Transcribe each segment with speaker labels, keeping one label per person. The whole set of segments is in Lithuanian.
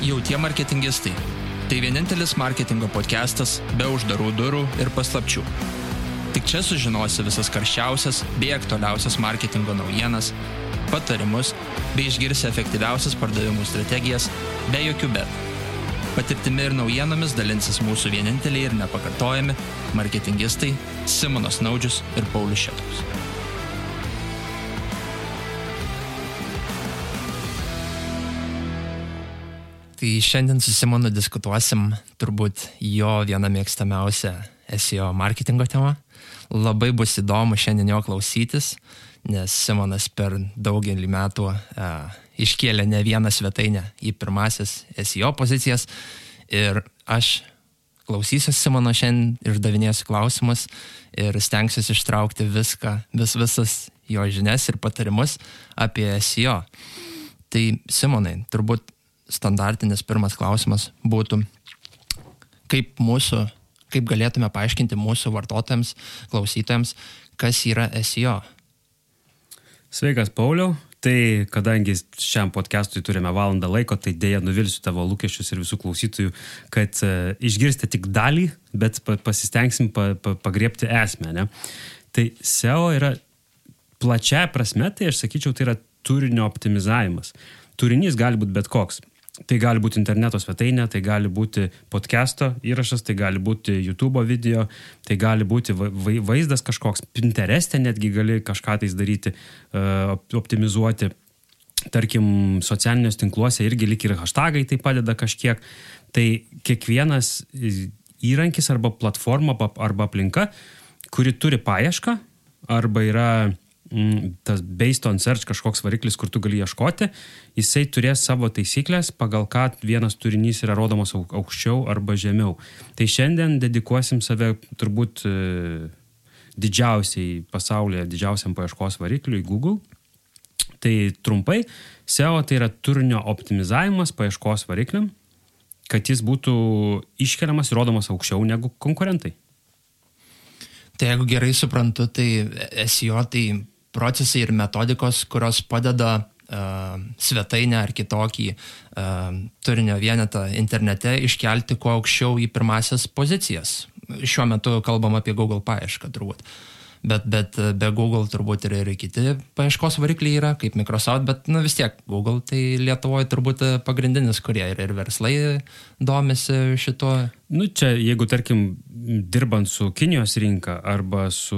Speaker 1: Jau tie marketingistai. Tai vienintelis marketingo podcastas be uždarų durų ir paslapčių. Tik čia sužinosi visas karščiausias bei aktualiausias marketingo naujienas, patarimus bei išgirsi efektyviausias pardavimų strategijas be jokių bet. Patirtimi ir naujienomis dalinsis mūsų vieninteliai ir nepakartojami marketingistai Simonas Naudžius ir Paulius Šetkus. Tai šiandien su Simonu diskutuosim turbūt jo vieną mėgstamiausią SEO marketingo temą. Labai bus įdomu šiandien jo klausytis, nes Simonas per daugelį metų a, iškėlė ne vieną svetainę į pirmasis SEO pozicijas ir aš klausysiu Simono šiandien, išdavinėsiu klausimus ir stengsiuosi ištraukti viską, vis, visas jo žinias ir patarimus apie SEO. Tai Simonai, turbūt standartinis pirmas klausimas būtų, kaip mūsų, kaip galėtume paaiškinti mūsų vartotojams, klausytojams, kas yra SEO.
Speaker 2: Sveikas, Pauliau. Tai kadangi šiam podcastui turime valandą laiko, tai dėja nuvilsiu tavo lūkesčius ir visų klausytojų, kad uh, išgirsite tik dalį, bet pa, pasistengsim pa, pa, pagriepti esmę. Ne? Tai SEO yra plačia prasme, tai aš sakyčiau, tai yra turinio optimizavimas. Turinys gali būti bet koks. Tai gali būti interneto svetainė, tai gali būti podcast'o įrašas, tai gali būti YouTube video, tai gali būti vaizdas kažkoks, Pinterest'e netgi gali kažką tais daryti, e, optimizuoti. Tarkim, socialiniuose tinkluose irgi lik ir hashtagai tai padeda kažkiek. Tai kiekvienas įrankis arba platforma arba aplinka, kuri turi paiešką arba yra tas based on search kažkoks variklis, kur tu gali ieškoti, jisai turės savo taisyklės, pagal ką vienas turinys yra rodomas aukščiau arba žemiau. Tai šiandien dedikuosim save turbūt e, didžiausiai pasaulyje, didžiausiam paieškos varikliui Google. Tai trumpai, SEO tai yra turinio optimizavimas paieškos varikliam, kad jis būtų iškeliamas ir rodomas aukščiau negu konkurentai.
Speaker 1: Tai jeigu gerai suprantu, tai SEO tai procesai ir metodikos, kurios padeda uh, svetainę ar kitokį uh, turinio vienetą internete iškelti kuo aukščiau į pirmasias pozicijas. Šiuo metu kalbam apie Google paiešką turbūt. Bet, bet be Google turbūt ir, ir kiti paieškos varikliai yra, kaip Microsoft, bet nu, vis tiek Google tai Lietuvoje turbūt pagrindinis, kurie ir, ir verslai domisi šituo.
Speaker 2: Nu, čia, jeigu, tarkim, dirbant su Kinijos rinka arba su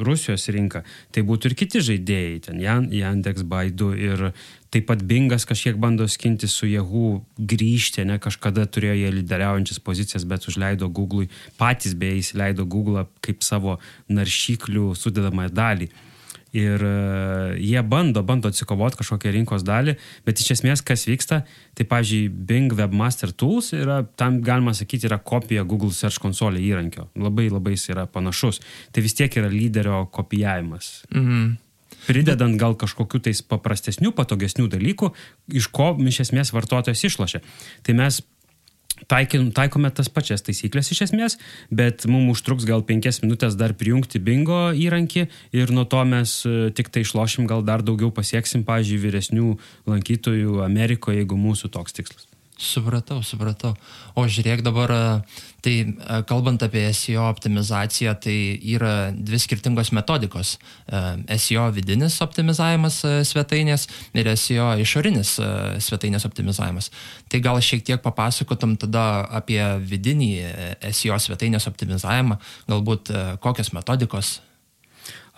Speaker 2: Rusijos rinka, tai būtų ir kiti žaidėjai, ten Yandex, Baidu ir taip pat Bingas kažkiek bando skinti su Yahoo grįžti, ne, kažkada turėjo jie lyderiaujančias pozicijas, bet užleido Google'ui, patys beje įsileido Google'ą kaip savo naršyklių sudedamąją dalį ir e, jie bando, bando atsikovoti kažkokią rinkos dalį, bet iš esmės kas vyksta, tai, pavyzdžiui, Bing Webmaster Tools yra, tam galima sakyti, yra kopija Google Search Console įrankio. Labai labai jis yra panašus. Tai vis tiek yra lyderio kopijavimas. Mhm pridedant gal kažkokiu tais paprastesnių, patogesnių dalykų, iš ko iš esmės vartotojas išlošia. Tai mes taikin, taikome tas pačias taisyklės iš esmės, bet mums užtruks gal penkias minutės dar prijungti bingo įrankį ir nuo to mes e, tik tai išlošim, gal dar daugiau pasieksim, pažiūrėjau, vyresnių lankytojų Amerikoje, jeigu mūsų toks tikslas.
Speaker 1: Supratau, supratau. O žiūrėk dabar, tai kalbant apie SEO optimizaciją, tai yra dvi skirtingos metodikos. SEO vidinis optimizavimas svetainės ir SEO išorinis svetainės optimizavimas. Tai gal šiek tiek papasakotum tada apie vidinį SEO svetainės optimizavimą, galbūt kokios metodikos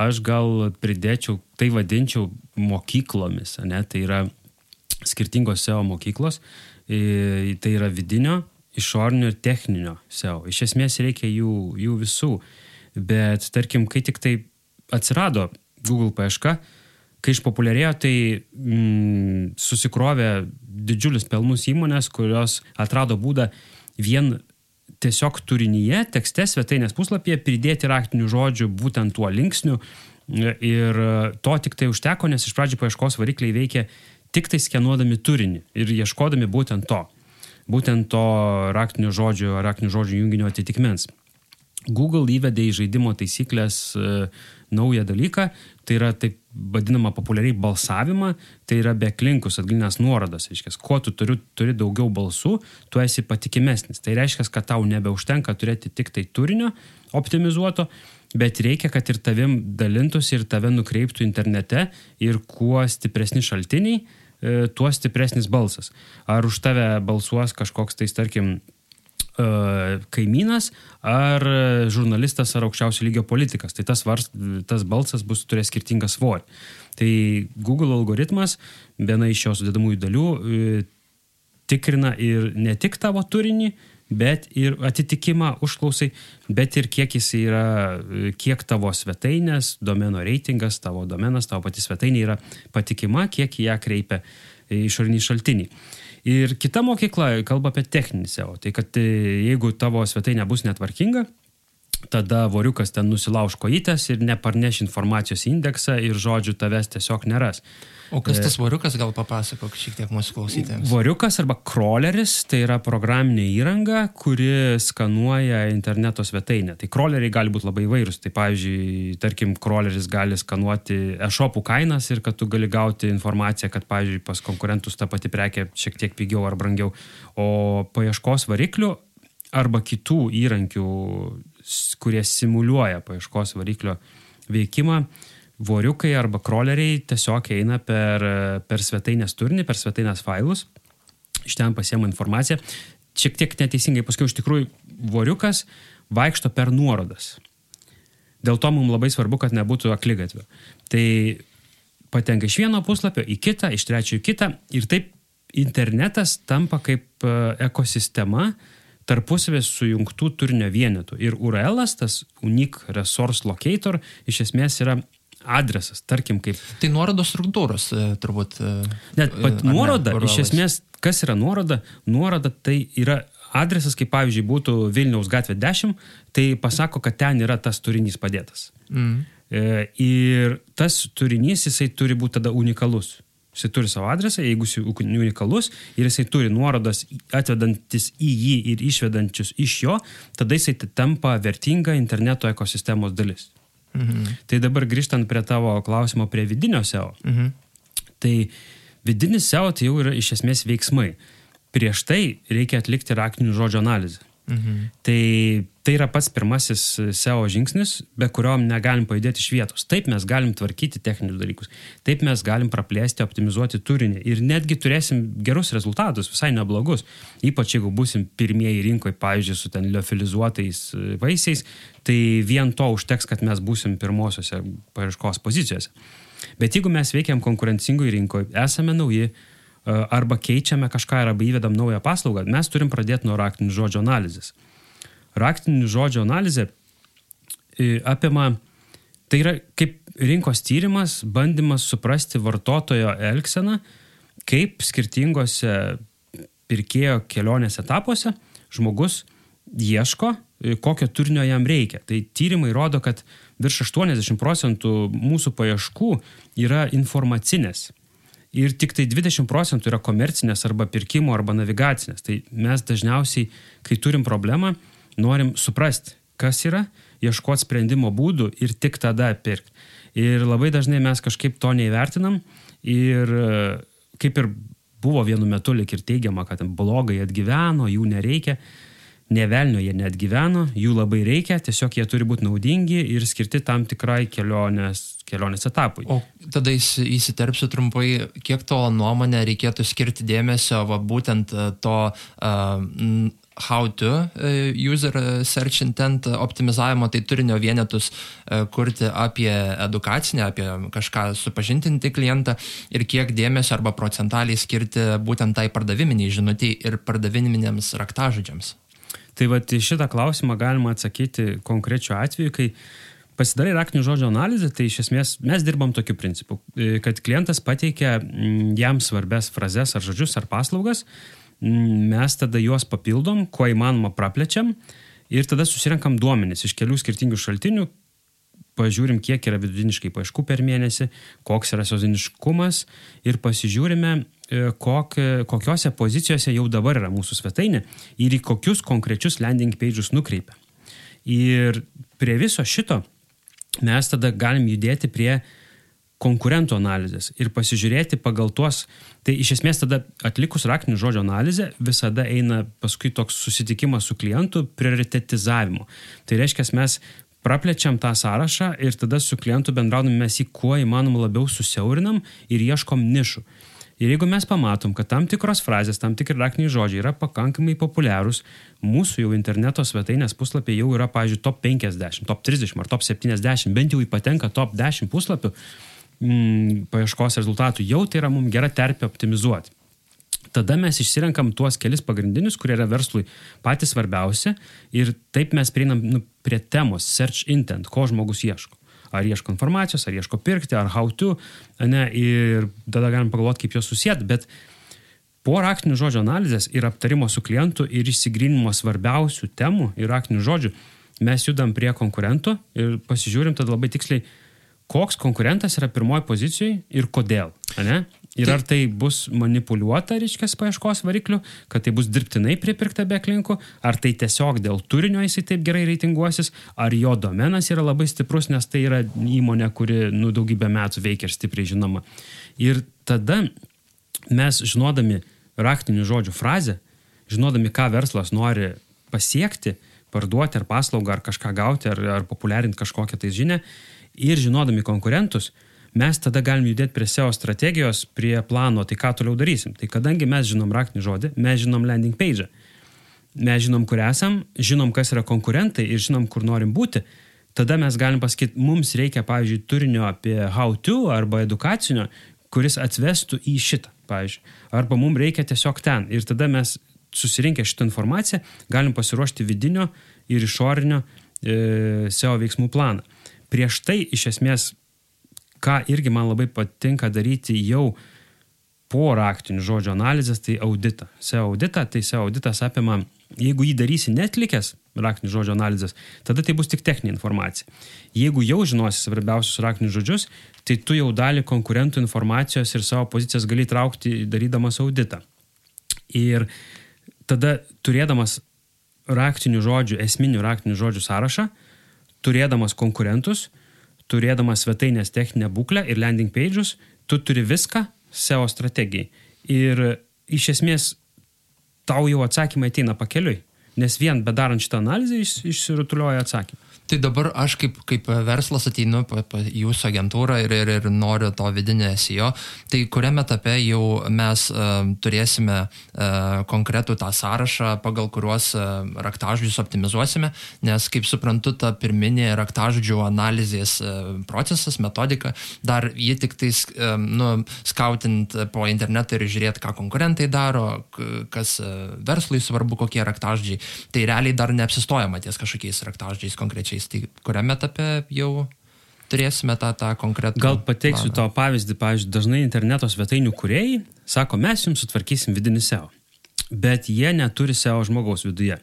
Speaker 2: aš gal pridėčiau, tai vadinčiau mokyklomis, ne? tai yra skirtingos SEO mokyklos, tai yra vidinio, išorinio ir techninio SEO. Iš esmės reikia jų, jų visų. Bet tarkim, kai tik tai atsirado Google paieška, kai išpopuliarėjo, tai mm, susikrovė didžiulis pelnus įmonės, kurios atrado būdą vien tiesiog turinyje, tekste svetainės puslapyje pridėti raktinių žodžių būtent tuo linksniu. Ir to tik tai užteko, nes iš pradžių paieškos varikliai veikia tik tai skenuodami turinį ir ieškodami būtent to, būtent to raktinių žodžių, raktinių žodžių junginio atitikmens. Google įvedė į žaidimo taisyklės e, naują dalyką, tai yra taip vadinama populiariai balsavimą, tai yra beklinkus atgalinės nuorodas. Reiškia, kuo tu turi, turi daugiau balsų, tu esi patikimesnis. Tai reiškia, kad tau nebeužtenka turėti tik tai turinio optimizuoto, bet reikia, kad ir tavim dalintųsi ir tave nukreiptų internete ir kuo stipresni šaltiniai, tuo stipresnis balsas. Ar už tave balsuos kažkoks tai, tarkim, E, kaimynas ar žurnalistas ar aukščiausio lygio politikas. Tai tas, vars, tas balsas bus turės skirtingą svorį. Tai Google algoritmas, viena iš jo sudėdamųjų dalių, e, tikrina ir ne tik tavo turinį, bet ir atitikimą užklausai, bet ir kiek jis yra, kiek tavo svetainės, domeno reitingas, tavo domenas, tavo pati svetainė yra patikima, kiek ją kreipia išoriniai šaltiniai. Ir kita mokykla kalba apie techninį SEO. Tai kad e, jeigu tavo svetainė bus netvarkinga, tada voriukas ten nusilauž kojytės ir neparneš informacijos indeksą ir žodžių tavęs tiesiog neras.
Speaker 1: O kas tas voriukas, gal papasakok šiek tiek mūsų klausytėjams.
Speaker 2: Voriukas arba crawleris tai yra programinė įranga, kuri skanuoja interneto svetainę. Tai crawleriai gali būti labai įvairūs. Tai pavyzdžiui, tarkim, crawleris gali skanuoti e-shopų kainas ir kad tu gali gauti informaciją, kad, pavyzdžiui, pas konkurentus ta pati prekė šiek tiek pigiau ar brangiau. O paieškos variklių arba kitų įrankių, kurie simuliuoja paieškos variklio veikimą, voriukai arba kroleriai tiesiog eina per, per svetainės turinį, per svetainės failus, iš ten pasiema informaciją. Šiek tiek neteisingai pasakiau, iš tikrųjų, voriukas vaikšto per nuorodas. Dėl to mums labai svarbu, kad nebūtų aklygatvio. Tai patenka iš vieno puslapio į kitą, iš trečio į kitą ir taip internetas tampa kaip e, ekosistema tarpusavės sujungtų turinio vienetų. Ir URL, tas Unique Resource Locator, iš esmės yra adresas, tarkim, kaip.
Speaker 1: Tai nuorodos struktūros e, turbūt. E,
Speaker 2: Net pat nuoroda, ne, iš esmės, kas yra nuoroda? Nuoroda tai yra adresas, kaip pavyzdžiui būtų Vilniaus gatvė 10, tai pasako, kad ten yra tas turinys padėtas. Mm. E, ir tas turinys, jisai turi būti tada unikalus. Jisai turi savo adresą, jeigu jis unikalus ir jisai turi nuorodas atvedantis į jį ir išvedančius iš jo, tada jisai tampa vertinga interneto ekosistemos dalis. Mhm. Tai dabar grįžtant prie tavo klausimo prie vidinio SEO. Mhm. Tai vidinis SEO tai jau yra iš esmės veiksmai. Prieš tai reikia atlikti raktinių žodžių analizę. Mhm. Tai, tai yra pats pirmasis SEO žingsnis, be kurio negalim pajudėti iš vietos. Taip mes galim tvarkyti techninius dalykus, taip mes galim praplėsti, optimizuoti turinį ir netgi turėsim gerus rezultatus, visai neblogus. Ypač jeigu busim pirmieji rinkoje, pavyzdžiui, su ten liofilizuotais vaisiais, tai vien to užteks, kad mes busim pirmosiose paieškos pozicijose. Bet jeigu mes veikiam konkurencingoj rinkoje, esame nauji, arba keičiame kažką arba įvedam naują paslaugą, mes turim pradėti nuo raktinių žodžių analizės. Raktinių žodžių analizė apima, tai yra kaip rinkos tyrimas, bandymas suprasti vartotojo elgseną, kaip skirtingose pirkėjo kelionės etapuose žmogus ieško, kokio turinio jam reikia. Tai tyrimai rodo, kad virš 80 procentų mūsų paieškų yra informacinės ir tik tai 20 procentų yra komercinės arba pirkimo arba navigacinės. Tai mes dažniausiai, kai turim problemą, norim suprasti, kas yra, ieškoti sprendimo būdų ir tik tada pirkti. Ir labai dažnai mes kažkaip to neįvertinam ir kaip ir buvo vienu metu lik ir teigiama, kad blogai atgyveno, jų nereikia nevelnio jie net gyveno, jų labai reikia, tiesiog jie turi būti naudingi ir skirti tam tikrai kelionės, kelionės etapui.
Speaker 1: O tada įsiterpsiu trumpai, kiek to nuomonę reikėtų skirti dėmesio va, būtent e, to uh, how to uh, user search intent optimizavimo, tai turinio vienetus uh, kurti apie edukacinę, apie kažką supažintinti klientą ir kiek dėmesio arba procentaliai skirti būtent tai pardaviminiai žinutiai ir pardaviminėms raktažodžiams.
Speaker 2: Tai va, šitą klausimą galima atsakyti konkrečiu atveju, kai pasidarai raktinių žodžių analizę, tai iš esmės mes dirbam tokiu principu, kad klientas pateikia mm, jam svarbes frazes ar žodžius ar paslaugas, mes tada juos papildom, kuo įmanoma praplečiam ir tada susirenkam duomenis iš kelių skirtingų šaltinių, pažiūrim, kiek yra vidutiniškai paieškų per mėnesį, koks yra sezoniškumas ir pasižiūrime, e, kok, kokiose pozicijose jau dabar yra mūsų svetainė ir į kokius konkrečius landing pages nukreipia. Ir prie viso šito mes tada galim judėti prie konkurentų analizės ir pasižiūrėti pagal tuos, tai iš esmės tada atlikus raktinių žodžio analizę visada eina paskui toks susitikimas su klientu prioritetizavimo. Tai reiškia, mes praplečiam tą sąrašą ir tada su klientu bendraudami mes jį kuo įmanoma labiau susiaurinam ir ieškom nišų. Ir jeigu mes pamatom, kad tam tikros frazės, tam tikri raktiniai žodžiai yra pakankamai populiarūs, mūsų jau interneto svetainės puslapiai jau yra, pavyzdžiui, top 50, top 30 ar top 70, bent jau įpatenka top 10 puslapių mm, paieškos rezultatų, jau tai yra mums gera terpė optimizuoti. Tada mes išsirenkam tuos kelis pagrindinius, kurie yra verslui patys svarbiausi ir taip mes prieinam nu, prie temos search intent, ko žmogus ieško ar ieško informacijos, ar ieško pirkti, ar how to, ne, ir tada galim pagalvoti, kaip juos susijęti, bet po raktinių žodžių analizės ir aptarimo su klientu ir įsigrinimo svarbiausių temų ir raktinių žodžių, mes judam prie konkurentų ir pasižiūrim tada labai tiksliai, koks konkurentas yra pirmoji pozicijoje ir kodėl. Ne? Ir ar tai bus manipuliuota, reiškia, paieškos varikliu, kad tai bus dirbtinai pripirkta be klinkų, ar tai tiesiog dėl turinio jisai taip gerai reitinguosis, ar jo domenas yra labai stiprus, nes tai yra įmonė, kuri nu, daugybę metų veikia ir stipriai žinoma. Ir tada mes, žinodami raktinių žodžių frazę, žinodami, ką verslas nori pasiekti, parduoti ar paslaugą, ar kažką gauti, ar, ar populiarinti kažkokią tai žinią, ir žinodami konkurentus, mes tada galim judėti prie SEO strategijos, prie plano, tai ką toliau darysim. Tai kadangi mes žinom raktinį žodį, mes žinom landing page, mes žinom, kur esam, žinom, kas yra konkurentai ir žinom, kur norim būti, tada mes galim pasakyti, mums reikia, pavyzdžiui, turinio apie how to arba edukacinio, kuris atvestų į šitą, pavyzdžiui. Arba mums reikia tiesiog ten. Ir tada mes susirinkę šitą informaciją galim pasiruošti vidinio ir išorinio e, SEO veiksmų planą. Prieš tai iš esmės ką irgi man labai patinka daryti jau po raktinių žodžių analizės, tai auditą. SEO auditą, tai SEO auditas apima, jeigu jį darysi netlikęs raktinių žodžių analizės, tada tai bus tik techninė informacija. Jeigu jau žinosi svarbiausius raktinius žodžius, tai tu jau dalį konkurentų informacijos ir savo pozicijas gali traukti darydamas auditą. Ir tada turėdamas raktinių žodžių, esminių raktinių žodžių sąrašą, turėdamas konkurentus, turėdamas svetainės techninę būklę ir landing pages, tu turi viską SEO strategijai. Ir iš esmės tau jau atsakymai ateina pakeliui, nes vien bedarant šitą analizę išsirutulioja atsakymą.
Speaker 1: Tai dabar aš kaip, kaip verslas ateinu pa, pa jūsų agentūrą ir, ir, ir noriu to vidinio SEO, tai kuriame etape jau mes uh, turėsime uh, konkretų tą sąrašą, pagal kuriuos uh, raktažodžius optimizuosime, nes kaip suprantu, ta pirminė raktažodžių analizės uh, procesas, metodika, dar jį tik tai uh, nu, skautint po internetą ir žiūrėti, ką konkurentai daro, kas uh, verslui svarbu, kokie raktažodžiai, tai realiai dar neapsistojama ties kažkokiais raktažodžiais konkrečiais metais, tai kuriame etape jau turėsime tą, tą konkretų.
Speaker 2: Gal pateiksiu planą. tavo pavyzdį, pavyzdžiui, dažnai interneto svetainių kuriejai sako, mes jums sutvarkysim vidinį SEO, bet jie neturi SEO žmogaus viduje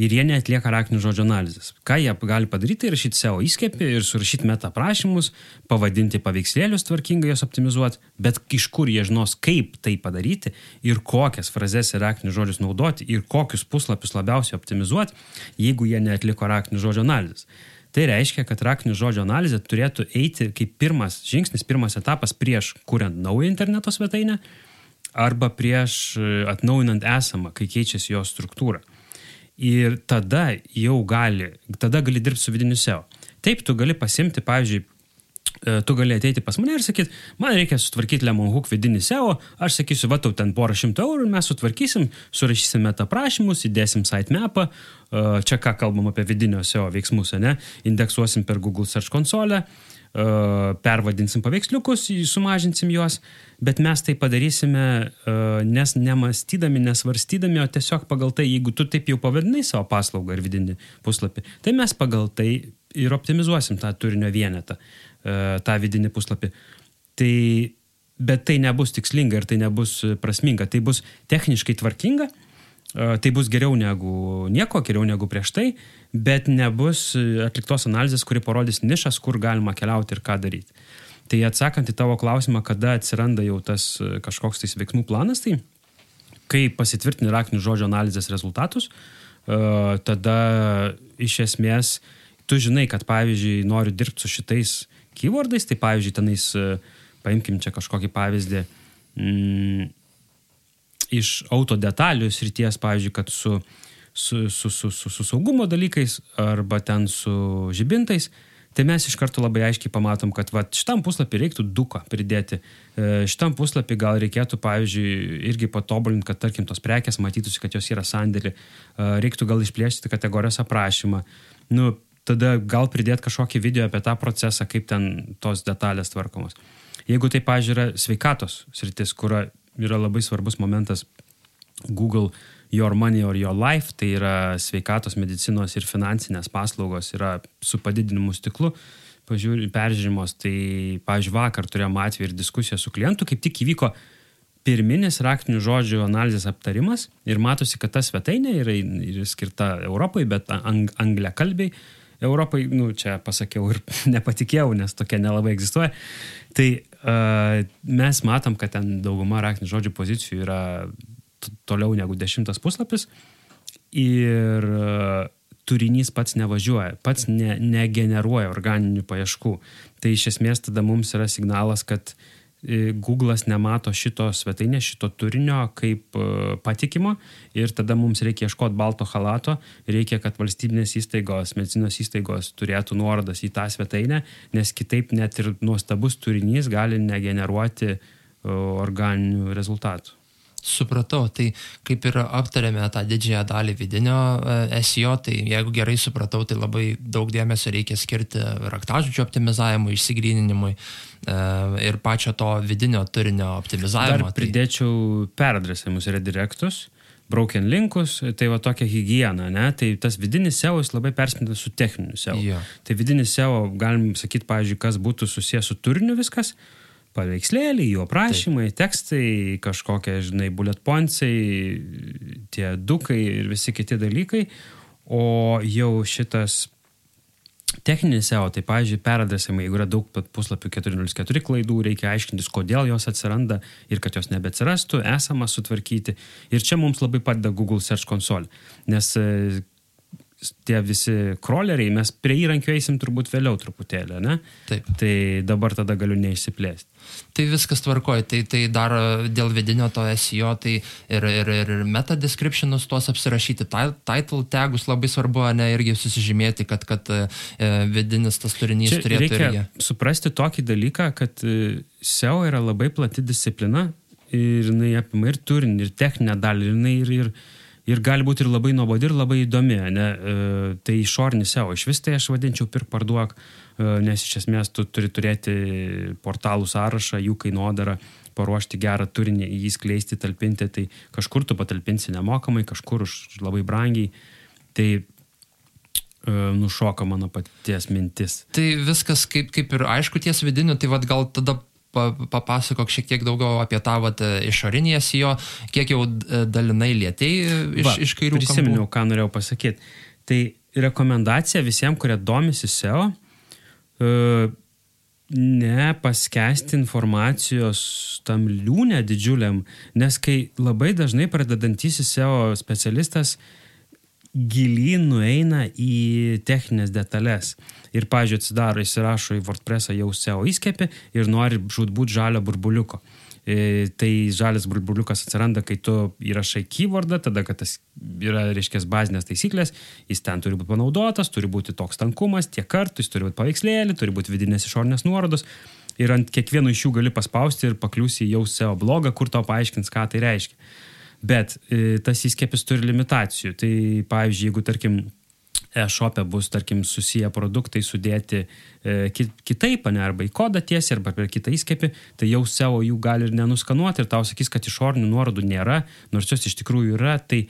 Speaker 2: ir jie netlieka raktinių žodžių analizės. Ką jie gali padaryti, rašyti SEO įskėpį ir surašyti meta prašymus, pavadinti paveikslėlius tvarkingai, juos optimizuoti, bet iš kur jie žinos, kaip tai padaryti ir kokias frazes ir raktinius žodžius naudoti ir kokius puslapius labiausiai optimizuoti, jeigu jie netliko raktinių žodžių analizės. Tai reiškia, kad raktinių žodžių analizė turėtų eiti kaip pirmas žingsnis, pirmas etapas prieš kuriant naują interneto svetainę arba prieš atnaujinant esamą, kai keičiasi jos struktūra. Ir tada jau gali, tada gali dirbti su vidiniu SEO. Taip, tu gali pasimti, pavyzdžiui, e, tu gali ateiti pas mane ir sakyti, man reikia sutvarkyti Lemon Hook vidinį SEO, aš sakysiu, va, tau ten porą šimtų eurų ir mes sutvarkysim, surašysime tą prašymus, įdėsim sitemapą, e, čia ką kalbam apie vidinio SEO veiksmus, ne, indeksuosim per Google Search konsolę, pervadinsim paveiksliukus, sumažinsim juos, bet mes tai padarysime nes nemastydami, nesvarstydami, o tiesiog pagal tai, jeigu tu taip jau pavadinai savo paslaugą ir vidinį puslapį, tai mes pagal tai ir optimizuosim tą turinio vienetą, tą vidinį puslapį. Tai, bet tai nebus tikslinga ir tai nebus prasminga, tai bus techniškai tvarkinga, tai bus geriau negu nieko, geriau negu prieš tai, bet nebus atliktos analizės, kuri parodys nišas, kur galima keliauti ir ką daryti. Tai atsakant į tavo klausimą, kada atsiranda jau tas kažkoks tais veiksmų planas, tai kai pasitvirtini raktinių žodžio analizės rezultatus, tada iš esmės tu žinai, kad pavyzdžiui noriu dirbti su šitais keywordais, tai pavyzdžiui tenais, paimkim čia kažkokį pavyzdį, mm, iš auto detalių srities, pavyzdžiui, kad su, su, su, su, su, su saugumo dalykais arba ten su žibintais, tai mes iš karto labai aiškiai pamatom, kad va, šitam puslapį reiktų duką pridėti. E, šitam puslapį gal reikėtų, pavyzdžiui, irgi patobulinti, kad, tarkim, tos prekės matytųsi, kad jos yra sandėlį. E, reiktų gal išplėsti kategorijos aprašymą. Nu, tada gal pridėti kažkokį video apie tą procesą, kaip ten tos detalės tvarkomos. Jeigu tai, pažiūrė, yra sveikatos sritis, kur yra labai svarbus momentas Google Your Money or Your Life, tai yra sveikatos, medicinos ir finansinės paslaugos yra su padidinimu stiklu pažiūrė, peržiūrimos. Tai, pažiūrėjau, vakar turėjom atvejį ir diskusiją su klientu, kaip tik įvyko pirminis raktinių žodžių analizės aptarimas ir matosi, kad ta svetainė yra, yra skirta Europai, bet ang, angliakalbiai. Europai, nu, čia pasakiau ir nepatikėjau, nes tokia nelabai egzistuoja. Tai mes matom, kad ten dauguma raktinių žodžių pozicijų yra toliau negu dešimtas puslapis ir uh, turinys pats nevažiuoja, pats ne, negeneruoja organinių paieškų. Tai iš esmės tada mums yra signalas, kad e, Google'as nemato šito svetainės, šito turinio kaip e, patikimo ir tada mums reikia ieškoti balto halato, reikia, kad valstybinės įstaigos, medicinos įstaigos turėtų nuorodas į tą svetainę, nes kitaip net ir nuostabus turinys gali negeneruoti e, organinių rezultatų.
Speaker 1: Supratau, tai kaip ir aptarėme tą didžiąją dalį vidinio e, SEO, tai jeigu gerai supratau, tai labai daug dėmesio reikia skirti raktažodžio optimizavimui, išsigryninimui e, ir pačio to vidinio turinio optimizavimo.
Speaker 2: Dar tai- pridėčiau peradresavimus redirektus broken linkus, tai va tokia hygiena, ne? Tai tas vidinis SEO jis labai perspintas su techniniu SEO.
Speaker 1: Jo.
Speaker 2: Tai vidinis SEO, galim sakyti, pavyzdžiui, kas būtų susijęs su turiniu viskas, paveikslėliai, jų aprašymai, Taip. tekstai, kažkokie, žinai, bullet pointsai, tie dukai ir visi kiti dalykai. O jau šitas techninis SEO, tai, pavyzdžiui, peradresimai, jeigu yra daug puslapių 404 klaidų, reikia aiškintis, kodėl jos atsiranda ir kad jos nebeatsirastų, esama sutvarkyti. Ir čia mums labai padeda Google Search Console, nes tie visi kroleriai, mes prie įrankių eisim turbūt vėliau truputėlį, ne?
Speaker 1: Taip.
Speaker 2: Tai dabar tada galiu neišsiplėsti.
Speaker 1: Tai viskas tvarkoja, tai, tai dar dėl vidinio to SEO, tai ir, ir, ir meta descriptionus tuos apsirašyti, title tagus labai svarbu, ne, irgi susižymėti, kad, kad e, vidinis tas turinys
Speaker 2: Čia
Speaker 1: turėtų
Speaker 2: reikia
Speaker 1: irgi.
Speaker 2: suprasti tokį dalyką, kad e, SEO yra labai plati disciplina ir jinai apima ir turinį, ir techninę dalį, ir jinai ir, ir, ir gali būti ir labai nuobodi, ir labai įdomi. Ne? E, tai išorinis SEO, iš vis tai aš vadinčiau pirk parduok, e, nes iš esmės tu turi turėti portalų sąrašą, jų kainodarą, paruošti gerą turinį, jį skleisti, talpinti, tai kažkur tu patalpinsi nemokamai, kažkur už labai brangiai. Tai e, nušoka mano paties mintis.
Speaker 1: Tai viskas kaip, kaip ir aišku ties vidiniu, tai vad gal tada papasakok šiek tiek daugiau apie tą vat, išorinį SEO, kiek jau dalinai lietėjai iš,
Speaker 2: Va,
Speaker 1: iš kairių.
Speaker 2: Prisiminiau, ką norėjau pasakyti. Tai rekomendacija visiems, kurie domisi SEO, uh, nepaskesti informacijos tam liūnė didžiuliam, nes kai labai dažnai pradedantysis SEO specialistas gilyn nueina į techninės detalės ir, pažiūrėjau, atsidaro, įsirašo į WordPressą jau SEO įskėpį ir nori žudbūt žalio burbuliuko. E, tai žalias burbuliukas atsiranda, kai tu įrašai keywordą, tada, kad tas yra, reiškia, bazinės taisyklės, jis ten turi būti panaudotas, turi būti toks tankumas, tiek kartų, jis turi būti paveikslėlį, turi būti vidinės išorinės nuorodos. Ir ant kiekvieno iš jų gali paspausti ir pakliusi jau SEO blogą, kur tau paaiškins, ką tai reiškia. Bet e, tas įskiepis turi limitacijų. Tai pavyzdžiui, jeigu, tarkim, e-shop'e bus, tarkim, susiję produktai sudėti e, kitaip, ne, arba į kodą tiesiai, arba per kitą įskėpį, tai jau SEO jų gali ir nenuskanuoti ir tau sakys, kad išorinių nuorodų nėra, nors jos iš tikrųjų yra, tai,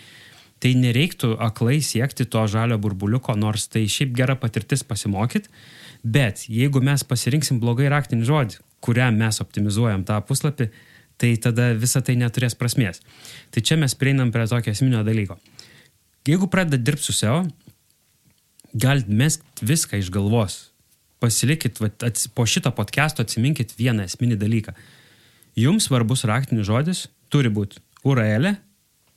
Speaker 2: tai nereiktų aklai siekti to žalio burbuliuko, nors tai šiaip gera patirtis pasimokyti, bet jeigu mes pasirinksim blogai raktinį žodį, kuriam mes optimizuojam tą puslapį, tai tada visa tai neturės prasmės. Tai čia mes prieinam prie tokio esminio dalyko. Jeigu pradeda dirbti su SEO, galit mest viską iš galvos. Pasilikit, va, ats, po šito podcast'o atsiminkit vieną esminį dalyką. Jums svarbus raktinis žodis turi būti URL,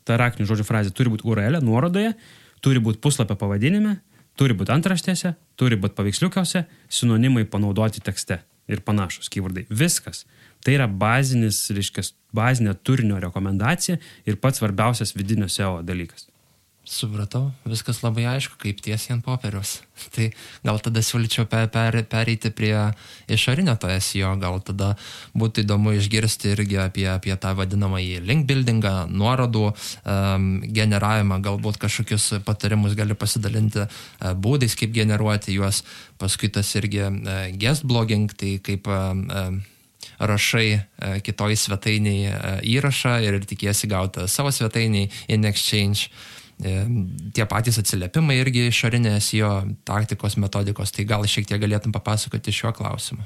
Speaker 2: ta raktinių žodžių frazė turi būti URL, nuorodoje, turi būti puslapio pavadinime, turi būti antraštėse, turi būti paveiksliukiuose, sinonimai panaudoti tekste ir panašus keywordai. Viskas. Tai yra bazinis, reiškia, bazinė turinio rekomendacija ir pats svarbiausias vidinio SEO dalykas.
Speaker 1: Supratau, viskas labai aišku, kaip tiesiai ant popieriaus. Tai gal tada siūlyčiau per, per, pereiti prie išorinio to SEO, gal tada būtų įdomu išgirsti irgi apie, apie tą vadinamąjį link buildingą, nuorodų um, generavimą, galbūt kažkokius patarimus gali pasidalinti uh, būdais, kaip generuoti juos. Paskui tas irgi uh, guest blogging, tai kaip uh, uh, rašai uh, kitoj svetainiai uh, įrašą ir tikiesi gauti savo svetainiai in exchange. E, tie patys atsiliepimai irgi išorinės jo taktikos, metodikos, tai gal šiek tiek galėtum papasakoti šiuo klausimu.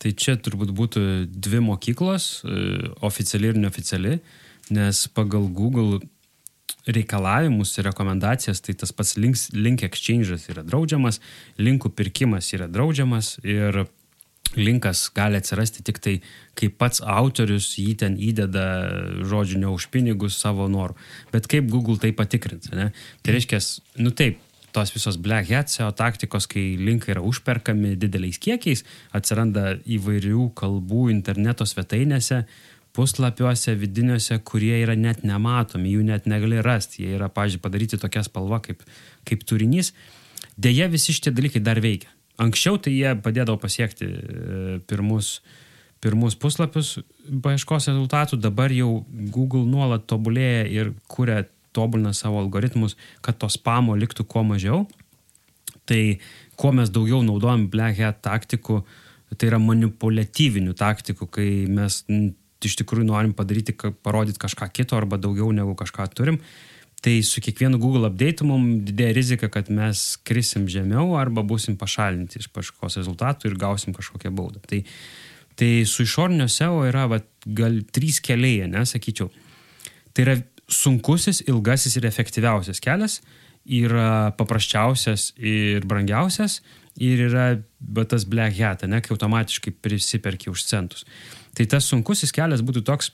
Speaker 2: Tai čia turbūt būtų dvi mokyklos, e, oficiali ir neoficiali, nes pagal Google reikalavimus ir rekomendacijas, tai tas pats links, link exchange'as yra draudžiamas, linkų pirkimas yra draudžiamas ir linkas gali atsirasti tik tai, kai pats autorius jį ten įdeda, žodžiu, ne už pinigus savo norų. Bet kaip Google tai patikrins, ne? Tai reiškia, nu taip, tos visos black hat SEO taktikos, kai linkai yra užperkami dideliais kiekiais, atsiranda įvairių kalbų interneto svetainėse, puslapiuose, vidiniuose, kurie yra net nematomi, jų net negali rasti, jie yra, pažiūrėjau, padaryti tokia spalva kaip, kaip turinys. Deja, visi šitie dalykai dar veikia. Anksčiau tai jie padėdavo pasiekti e, pirmus, pirmus puslapius paieškos rezultatų, dabar jau Google nuolat tobulėja ir kuria, tobulina savo algoritmus, kad to spamo liktų kuo mažiau. Tai kuo mes daugiau naudojam Black Hat taktikų, tai yra manipuliatyvinių taktikų, kai mes iš tikrųjų norim padaryti, parodyti kažką kito arba daugiau negu kažką turim, Tai su kiekvienu Google update mums didėja rizika, kad mes krisim žemiau arba busim pašalinti iš paškos rezultatų ir gausim kažkokią baudą. Tai, tai su išornio SEO yra va, gal trys keliai, nesakyčiau. Tai yra sunkusis, ilgasis ir efektyviausias kelias, yra paprasčiausias ir brangiausias ir yra va, tas black hat, ne, kai automatiškai prisiperki už centus. Tai tas sunkusis kelias būtų toks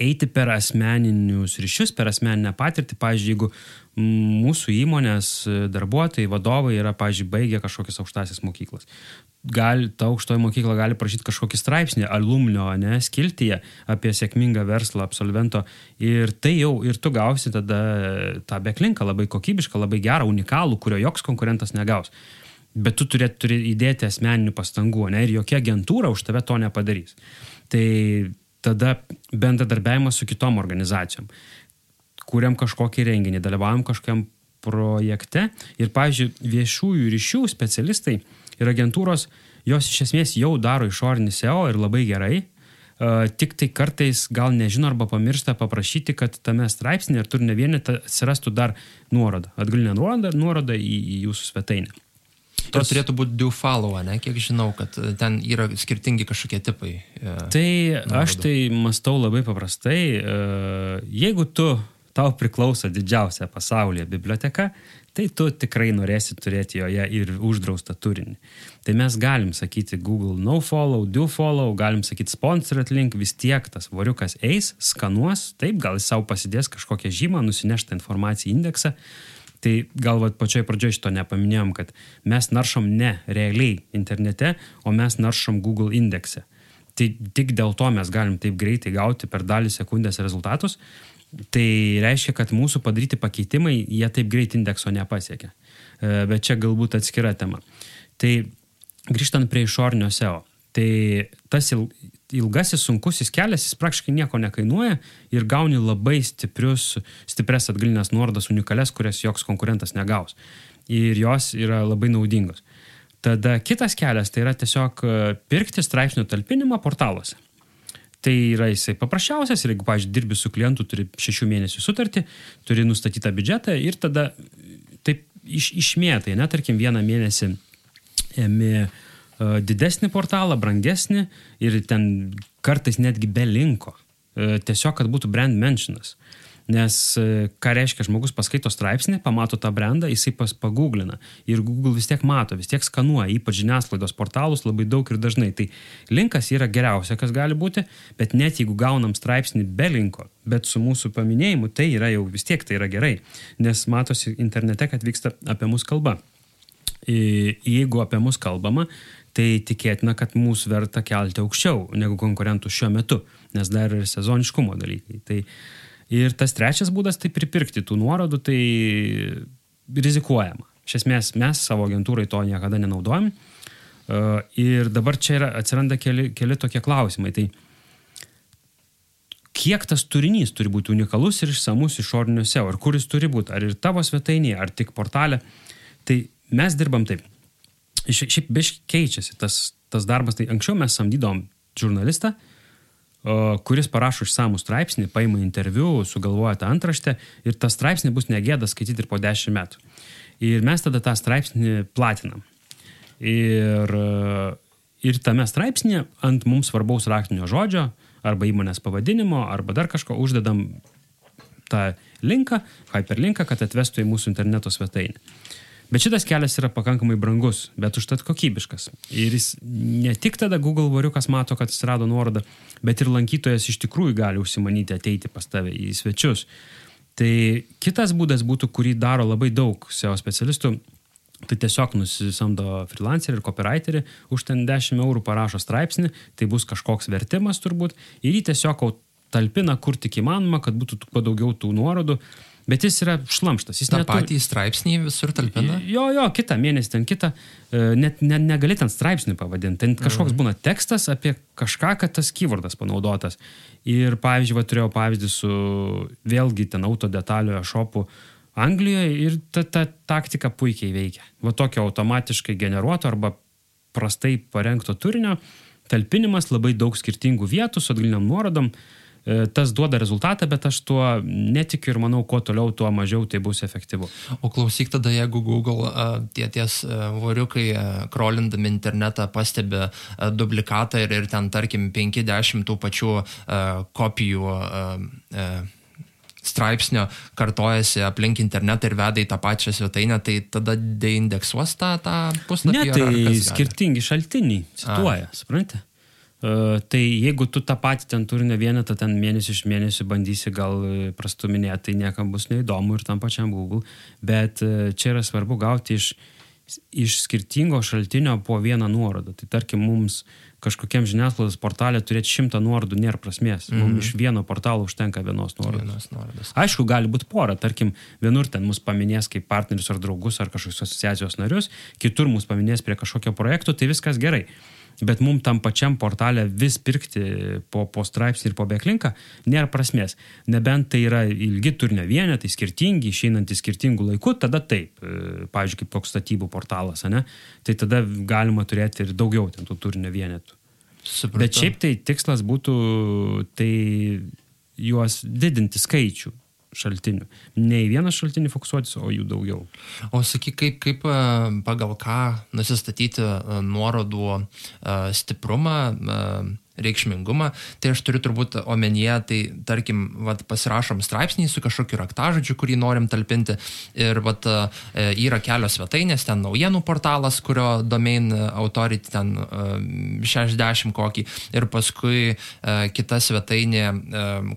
Speaker 2: eiti per asmeninius ryšius, per asmeninę patirtį. Pavyzdžiui, jeigu mūsų įmonės darbuotojai, vadovai yra, pavyzdžiui, baigę kažkokias aukštasias mokyklas. Gal ta aukštoji mokykla gali prašyti kažkokį straipsnį alumnio, ne, skiltyje apie sėkmingą verslą absolvento ir tai jau ir tu gausi tada tą beklinką labai kokybišką, labai gerą, unikalų, kurio joks konkurentas negaus. Bet tu turi, turi įdėti asmeninių pastangų, ne, ir jokia agentūra už tave to nepadarys. Tai tada bendradarbiavimas su kitom organizacijom. Kūrėm kažkokį renginį, dalyvavom kažkokiam projekte ir, pavyzdžiui, viešųjų ryšių specialistai ir agentūros, jos iš esmės jau daro išorinį SEO ir labai gerai, Uh, tik tai kartais gal nežino arba pamiršta paprašyti, kad tame straipsnėje ar turinio vienete atsirastų dar nuoroda, atgalinė nuoroda, nuoroda į, į jūsų svetainę.
Speaker 1: Tos turėtų būti do follow, ne? Kiek žinau, kad e, ten yra skirtingi kažkokie tipai.
Speaker 2: E, tai nuorodų. aš tai mastau labai paprastai. E, jeigu tu, tau priklauso didžiausia pasaulyje biblioteka, tai tu tikrai norėsi turėti joje ir uždraustą turinį. Tai mes galim sakyti Google no follow, do follow, galim sakyti sponsored link, vis tiek tas variukas eis, skanuos, taip, gal jis savo pasidės kažkokią žymą, nusineštą informaciją į indeksą Tai gal vat, pačioj pradžioje šito nepaminėjom, kad mes naršom ne realiai internete, o mes naršom Google indekse. Tai tik dėl to mes galim taip greitai gauti per dalį sekundės rezultatus. Tai reiškia, kad mūsų padaryti pakeitimai, jie taip greit indekso nepasiekia. E, bet čia galbūt atskira tema. Tai grįžtant prie išornio SEO. Tai tas ilgasis, sunkusis kelias, jis praktiškai nieko nekainuoja ir gauni labai stiprius, stipres atgalinės nuorodas, unikalias, kurias joks konkurentas negaus. Ir jos yra labai naudingos. Tada kitas kelias tai yra tiesiog e, pirkti straipsnių talpinimą portaluose. Tai yra jisai paprasčiausias ir jeigu, pavyzdžiui, dirbi su klientu, turi šešių mėnesių sutartį, turi nustatytą biudžetą ir tada taip iš, išmėtai, net tarkim vieną mėnesį ėmi uh, E, didesnį portalą, brangesnį ir ten kartais netgi be linko. E, tiesiog, kad būtų brand mentionas. Nes e, ką reiškia, žmogus paskaito straipsnį, pamato tą brandą, jisai pas pagooglina. Ir Google vis tiek mato, vis tiek skanuoja, ypač žiniasklaidos portalus labai daug ir dažnai. Tai linkas yra geriausia, kas gali būti, bet net jeigu gaunam straipsnį be linko, bet su mūsų paminėjimu, tai yra jau vis tiek tai yra gerai. Nes matosi internete, kad vyksta apie mus kalba. Jeigu apie mus kalbama, tai tikėtina, kad mūsų verta kelti aukščiau negu konkurentų šiuo metu, nes dar ir sezoniškumo dalykai. Tai ir tas trečias būdas tai pripirkti tų nuorodų, tai rizikuojama. Iš esmės mes savo agentūrai to niekada nenaudojam. E, ir dabar čia yra, atsiranda keli, keli tokie klausimai. Tai kiek tas turinys turi būti unikalus ir išsamus išorinio SEO, ir kur jis turi būti, ar ir tavo svetainėje, ar tik portale. Tai mes dirbam taip šiaip biškai keičiasi tas, tas darbas. Tai anksčiau mes samdydom žurnalistą, kuris parašo išsamų straipsnį, paima interviu, sugalvoja tą antraštę ir tas straipsnį bus negėda skaityti ir po dešimt metų. Ir mes tada tą straipsnį platinam. Ir, ir tame straipsnėje ant mums svarbaus raktinio žodžio arba įmonės pavadinimo arba dar kažko uždedam tą linką, hyperlinką, kad atvestų į mūsų interneto svetainę. Bet šitas kelias yra pakankamai brangus, bet užtat kokybiškas. Ir jis ne tik tada Google variukas mato, kad atsirado nuoroda, bet ir lankytojas iš tikrųjų gali užsimanyti ateiti pas tave į svečius. Tai kitas būdas būtų, kurį daro labai daug SEO specialistų, tai tiesiog nusisamdo freelancerį ir copywriterį, už ten 10 eurų parašo straipsnį, tai bus kažkoks vertimas turbūt, ir jį tiesiog talpina kur tik įmanoma, kad būtų kuo daugiau tų nuorodų. Bet jis yra šlamštas. Jis
Speaker 1: tą neturi... patį straipsnį visur talpina?
Speaker 2: Jo, jo, kitą mėnesį ten kitą. E, net ne, negali ten straipsnį pavadinti. Ten kažkoks mhm. būna tekstas apie kažką, kad tas keywordas panaudotas. Ir pavyzdžiui, va, turėjau pavyzdį su vėlgi ten auto detalioje šopu Anglijoje ir ta, ta taktika puikiai veikia. Va tokio automatiškai generuoto arba prastai parengto turinio talpinimas labai daug skirtingų vietų su atgaliniam nuorodom. E, tas duoda rezultatą, bet aš tuo netikiu ir manau, kuo toliau, tuo mažiau tai bus efektyvu.
Speaker 1: O klausyk tada, jeigu Google tie ties variukai, krolindami internetą, pastebi duplikatą ir, ir ten, tarkim, 50 tų pačių kopijų straipsnio kartojasi aplink internetą ir veda į tą pačią svetainę, tai tada deindeksuos tą, tą puslapį?
Speaker 2: Ne, tai skirtingi šaltiniai cituoja, suprantate? Uh, tai jeigu tu tą patį ten turinio vienetą ten mėnesį iš mėnesį bandysi gal e, prastuminėti, tai niekam bus neįdomu ir tam pačiam Google, bet uh, čia yra svarbu gauti iš, iš skirtingo šaltinio po vieną nuorodą. Tai tarkim, mums kažkokiam žiniasklaidos portalė turėti šimtą nuorodų nėra prasmės. Mm -hmm. Mums iš vieno portalo užtenka vienos nuorodos. Vienos nuorodos. Aišku, gali būti pora. Tarkim, vienur ten mus paminės kaip partnerius ar draugus ar kažkokios asociacijos narius, kitur mus paminės prie kažkokio projekto, tai viskas gerai bet mum tam pačiam portalė vis pirkti po, po straipsnį ir po beklinką nėra prasmės. Nebent tai yra ilgi turinio vienetai, skirtingi, išeinantys skirtingų laikų, tada taip, e, pavyzdžiui, kaip toks statybų portalas, ne? tai tada galima turėti ir daugiau ten tų turinio vienetų. Supratau. Bet šiaip tai tikslas būtų tai juos didinti skaičių šaltinių. Ne į vieną šaltinį fokusuotis, o jų daugiau.
Speaker 1: O sakyk, kaip, kaip e, pagal ką nusistatyti e, nuorodų e, stiprumą, reikšmingumą, tai aš turiu turbūt omenyje, tai tarkim, vat, pasirašom straipsnį su kažkokiu raktažodžiu, kurį norim talpinti ir vat, e, yra kelios svetainės, ten naujienų portalas, kurio domain authority ten 60 e, kokį ir paskui e, kita svetainė,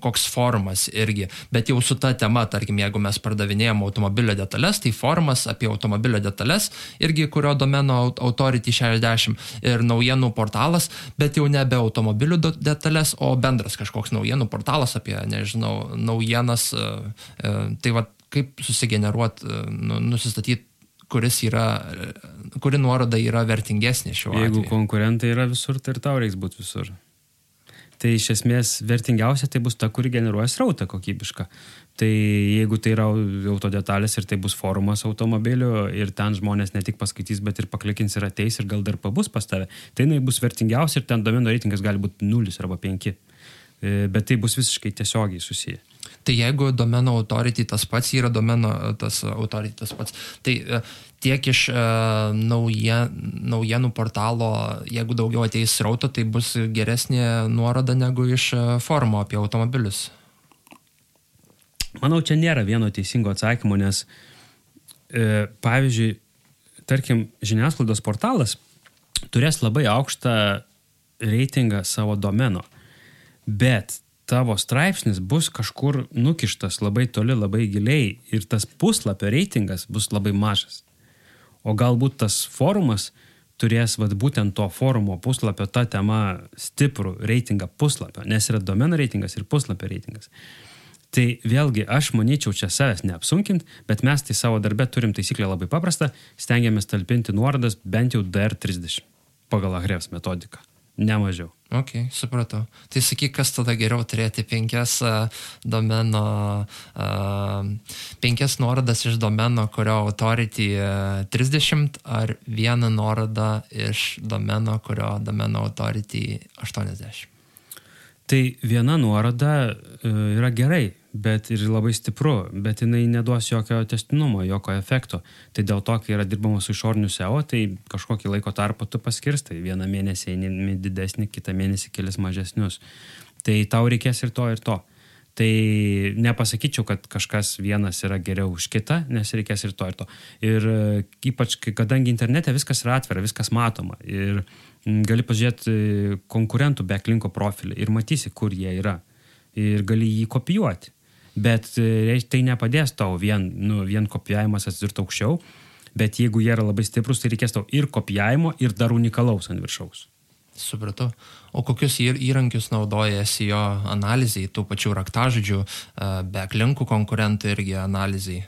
Speaker 1: koks forumas irgi, bet jau su ta tema, tarkim, jeigu mes pardavinėjom automobilio detalės, tai forumas apie automobilio detalės irgi, kurio domeno authority 60 ir naujienų portalas, bet jau nebe automobilio automobilių detalės, o bendras kažkoks naujienų portalas apie, nežinau, naujienas. E, e, tai va, kaip susigeneruoti, e, nu, nusistatyti kuris yra, kuri nuoroda yra vertingesnė šiuo
Speaker 2: atveju.
Speaker 1: Jeigu
Speaker 2: konkurentai yra visur, tai ir tau reiks būti visur. Tai iš esmės vertingiausia tai bus ta, kuri generuoja srautą kokybišką. Tai jeigu tai yra auto detalės ir tai bus forumas automobilių ir ten žmonės ne tik paskaitys, bet ir paklikins ir ateis ir gal dar pabus pas tave, tai jinai bus vertingiausia ir ten domeno reitingas gali būti 0 arba 5. E, bet tai bus visiškai tiesiogiai susiję.
Speaker 1: Tai jeigu domeno authority tas pats yra domeno tas authority tas pats, tai e, tiek iš uh, nauja, naujienų portalo, jeigu daugiau ateis rauto, tai bus geresnė nuoroda negu iš forumo apie automobilius.
Speaker 2: Manau, čia nėra vieno teisingo atsakymo, nes, e, pavyzdžiui, tarkim, žiniasklaidos portalas turės labai aukštą reitingą savo domeno, bet tavo straipsnis bus kažkur nukištas labai toli, labai giliai ir tas puslapio reitingas bus labai mažas. O galbūt tas forumas turės vat, būtent to forumo puslapio tą temą stiprų reitingą puslapio, nes yra domeno reitingas ir puslapio reitingas. Tai vėlgi, aš manyčiau čia savęs neapsunkint, bet mes tai savo darbę turim taisyklę labai paprastą, stengiamės talpinti nuorodas bent jau DR30 pagal Ahrevs metodiką, ne mažiau.
Speaker 1: Ok, supratau. Tai sakyk, kas tada geriau turėti penkias uh, domeno, uh, penkias nuorodas iš domeno, kurio authority uh, 30 ar vieną nuorodą iš domeno, kurio domeno authority 80.
Speaker 2: Tai viena nuoroda yra gerai, bet ir labai stipru, bet jinai neduos jokio testinumo, jokio efekto. Tai dėl to, kai yra dirbama su išoriniu SEO, tai kažkokį laiko tarpą tu paskirstai. Vieną mėnesį eini didesnį, kitą mėnesį kelis mažesnius. Tai tau reikės ir to, ir to. Tai nepasakyčiau, kad kažkas vienas yra geriau už kitą, nes reikės ir to, ir to. Ir e, ypač, kadangi internete viskas yra atvira, viskas matoma. Ir gali pažiūrėti e, konkurentų backlinko profilį ir matysi, kur jie yra. Ir gali jį kopijuoti bet e, tai nepadės tau vien, nu, vien kopijavimas atsidurti aukščiau, bet jeigu jie yra labai stiprus, tai reikės tau ir kopijavimo, ir dar unikalaus ant viršaus.
Speaker 1: Supratau. O kokius įrankius naudoja SEO analizai, tų pačių raktažodžių, e, backlinkų konkurentų irgi analizai?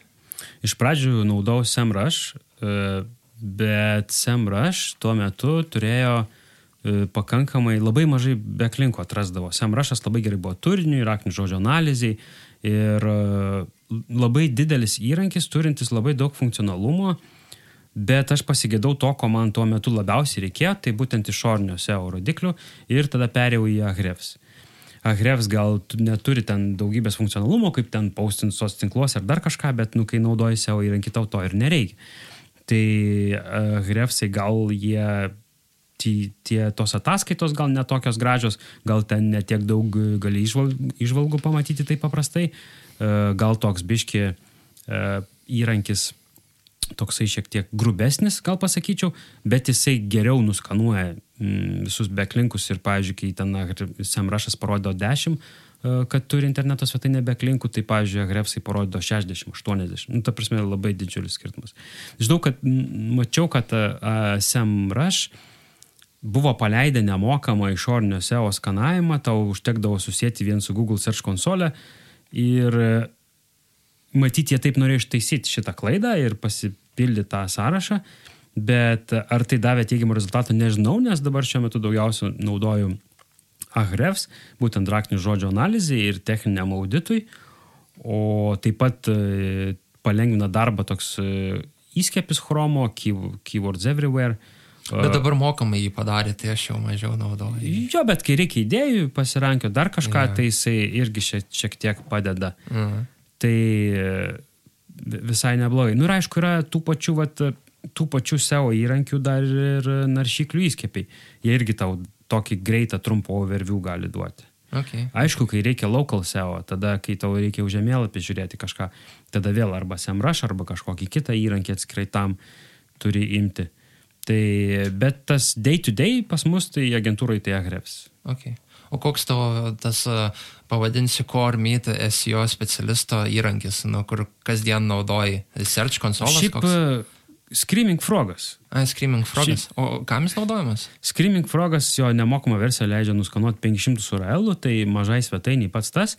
Speaker 2: Iš pradžių naudojau SEMrush, e, bet SEMrush tuo metu turėjo pakankamai labai mažai backlinkų atrasdavo. SEMrushas labai gerai buvo turiniui, raknių žodžio analizai, Ir e, labai didelis įrankis, turintis labai daug funkcionalumo, bet aš pasigėdau to, ko man tuo metu labiausiai reikėjo, tai būtent išornio SEO rodiklių ir tada perėjau į Ahrefs. Ahrefs gal neturi ten daugybės funkcionalumo, kaip ten paustinsos tinkluose ar dar kažką, bet, nu, kai naudoji SEO įrankį, tau to ir nereikia. Tai Ahrefsai gal jie tie, tos ataskaitos gal netokios gražios, gal ten netiek daug gali išvalgų, pamatyti taip paprastai, e, gal toks biški e, įrankis toksai šiek tiek grubesnis, gal pasakyčiau, bet jisai geriau nuskanuoja mm, visus backlinkus ir, pavyzdžiui, kai ten Semrašas parodo 10, e, kad turi interneto svetainę backlinkų, tai, pavyzdžiui, Grefsai parodo 60, 80. Nu, ta prasme, labai didžiulis skirtumas. Žinau, kad mačiau, kad uh, buvo paleidę nemokamą išorinio SEO skanavimą, tau užtekdavo susijęti vien su Google Search konsole ir e, matyti, jie taip norėjo ištaisyti šitą klaidą ir pasipildyti tą sąrašą, bet ar tai davė teigiamų rezultatų, nežinau, nes dabar šiuo metu daugiausia naudoju Ahrefs, būtent raktinių žodžio analizai ir techniniam auditui, o taip pat e, palengvina darbą toks e, įskiepis chromo, keywords everywhere,
Speaker 1: Bet dabar mokamai jį padarė, tai aš jau mažiau naudoju.
Speaker 2: Jo, bet kai reikia idėjų pasirankio dar kažką, ja. tai jisai irgi šiek, šiek tiek padeda. Mhm. Tai e, visai neblogai. Nu ir aišku, yra tų pačių, vat, tų pačių SEO įrankių dar ir naršyklių įskiepiai. Jie irgi tau tokį greitą trumpą overview gali duoti.
Speaker 1: Okay.
Speaker 2: Aišku, kai reikia local SEO, tada kai tau reikia už žemėlapį žiūrėti kažką, tada vėl arba SEMrush, arba kažkokį kitą įrankį atskirai tam turi imti. Tai, bet tas day to day pas mus tai agentūrai tai Ahrefs.
Speaker 1: Okay. O koks tavo tas, pavadinsiu, core meet SEO specialisto įrankis, nu, kur kasdien naudoji? Search konsolas?
Speaker 2: Šiaip koks? Screaming Frogas.
Speaker 1: A, Screaming Frogas. Šiaip, o kam jis naudojamas?
Speaker 2: Screaming Frogas jo nemokama versija leidžia nuskanuoti 500 URL, tai mažai svetainiai pats tas.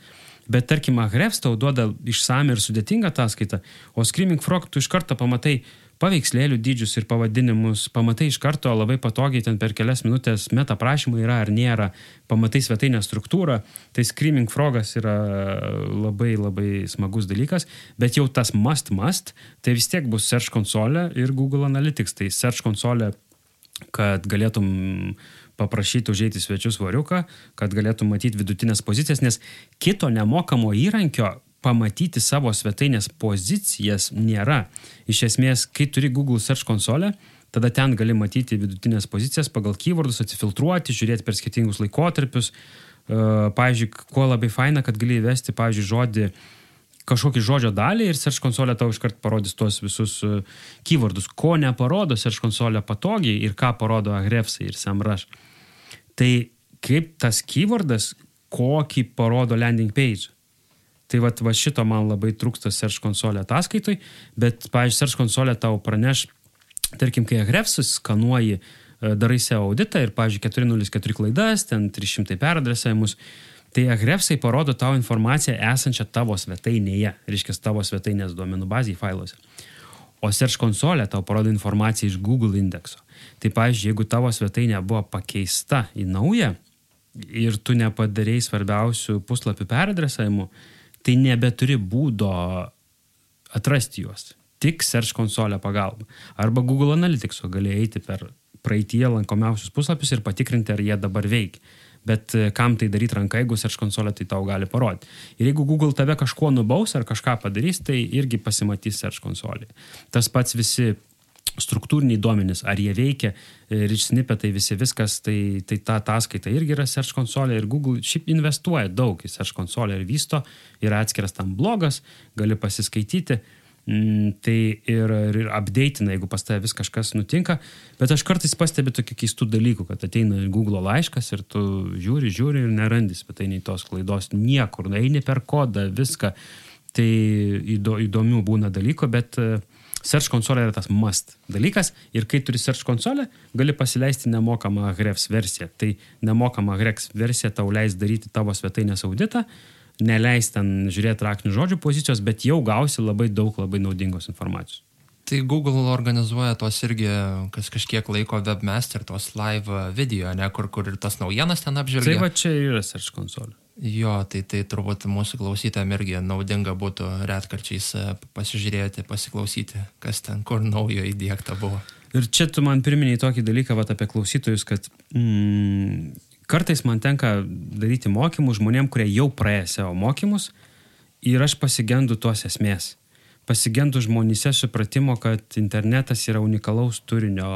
Speaker 2: Bet tarkim, Ahrefs tau duoda išsame ir sudėtingą ataskaitą, o Screaming Frog tu iš karto pamatai, paveikslėlių dydžius ir pavadinimus, pamatai iš karto labai patogiai ten per kelias minutės meta prašymai yra ar nėra, pamatai svetainę struktūrą, tai Screaming Frogas yra labai labai smagus dalykas, bet jau tas must must, tai vis tiek bus Search konsolė ir Google Analytics, tai Search konsolė, kad galėtum paprašyti užeiti svečius variuką, kad galėtum matyti vidutinės pozicijas, nes kito nemokamo įrankio pamatyti savo svetainės pozicijas nėra. Iš esmės, kai turi Google Search konsolę, tada ten gali matyti vidutinės pozicijas pagal keywordus, atsifiltruoti, žiūrėti per skirtingus laikotarpius. E, pavyzdžiui, kuo labai faina, kad gali įvesti, pavyzdžiui, žodį kažkokį žodžio dalį ir search konsolė tau iškart parodys tuos visus e, keywordus. Ko neparodo search konsolė patogiai ir ką parodo Ahrefsai ir SEMrush. Tai kaip tas keywordas, kokį parodo landing page. Tai va, va šito man labai trūksta search konsolė ataskaitoj, bet, pavyzdžiui, search konsolė tau praneš, tarkim, kai Ahrefsus skanuoji, e, darai SEO auditą ir, pavyzdžiui, 404 klaidas, ten 300 peradresavimus, Tai agrepsai parodo tau informaciją esančią tavo svetainėje, reiškia tavo svetainės duomenų bazėje failuose. O Search konsolė tau parodo informaciją iš Google indekso. Tai pavyzdžiui, jeigu tavo svetainė buvo pakeista į naują ir tu nepadarėjai svarbiausių puslapių peradresavimų, tai nebeturi būdo atrasti juos. Tik Search konsolė pagalba. Arba Google Analyticso gali eiti per praeitie lankomiausius puslapius ir patikrinti, ar jie dabar veikia bet e, kam tai daryti ranka, jeigu Search konsolė tai tau gali parodyti. Ir jeigu Google tave kažkuo nubaus ar kažką padarys, tai irgi pasimatys Search konsolė. Tas pats visi struktūriniai duomenys, ar jie veikia, e, rich snippetai, visi viskas, tai, tai ta ataskaita irgi yra Search konsolė ir Google šiaip investuoja daug į Search konsolę ir vysto, yra atskiras tam blogas, gali pasiskaityti. Mm, tai ir, ir updateina, jeigu pas tave vis kažkas nutinka. Bet aš kartais pastebiu tokių keistų dalykų, kad ateina Google laiškas ir tu žiūri, žiūri ir nerandi svetainiai tos klaidos niekur, eini per kodą, viską. Tai įdo, įdomių būna dalykų, bet uh, Search konsolė yra tas must dalykas ir kai turi Search konsolę, gali pasileisti nemokamą Hrefs versiją. Tai nemokama Hrefs versija tau leis daryti tavo svetainės auditą, neleis ten žiūrėti raktinių žodžių pozicijos, bet jau gausi labai daug labai naudingos informacijos.
Speaker 1: Tai Google organizuoja tos irgi, kas kažkiek laiko webmaster, tos live video, ne, kur, kur ir tas naujienas ten apžvelgia.
Speaker 2: Tai va čia yra Search konsolė.
Speaker 1: Jo, tai, tai turbūt mūsų klausytėm irgi naudinga būtų retkarčiais e, pasižiūrėti, pasiklausyti, kas ten, kur naujo įdėkta buvo.
Speaker 2: Ir čia tu man priminėjai tokį dalyką vat, apie klausytojus, kad mm, kartais man tenka daryti mokymus žmonėm, kurie jau praėjo savo mokymus ir aš pasigendu tos esmės. Pasigendu žmonėse supratimo, kad internetas yra unikalaus turinio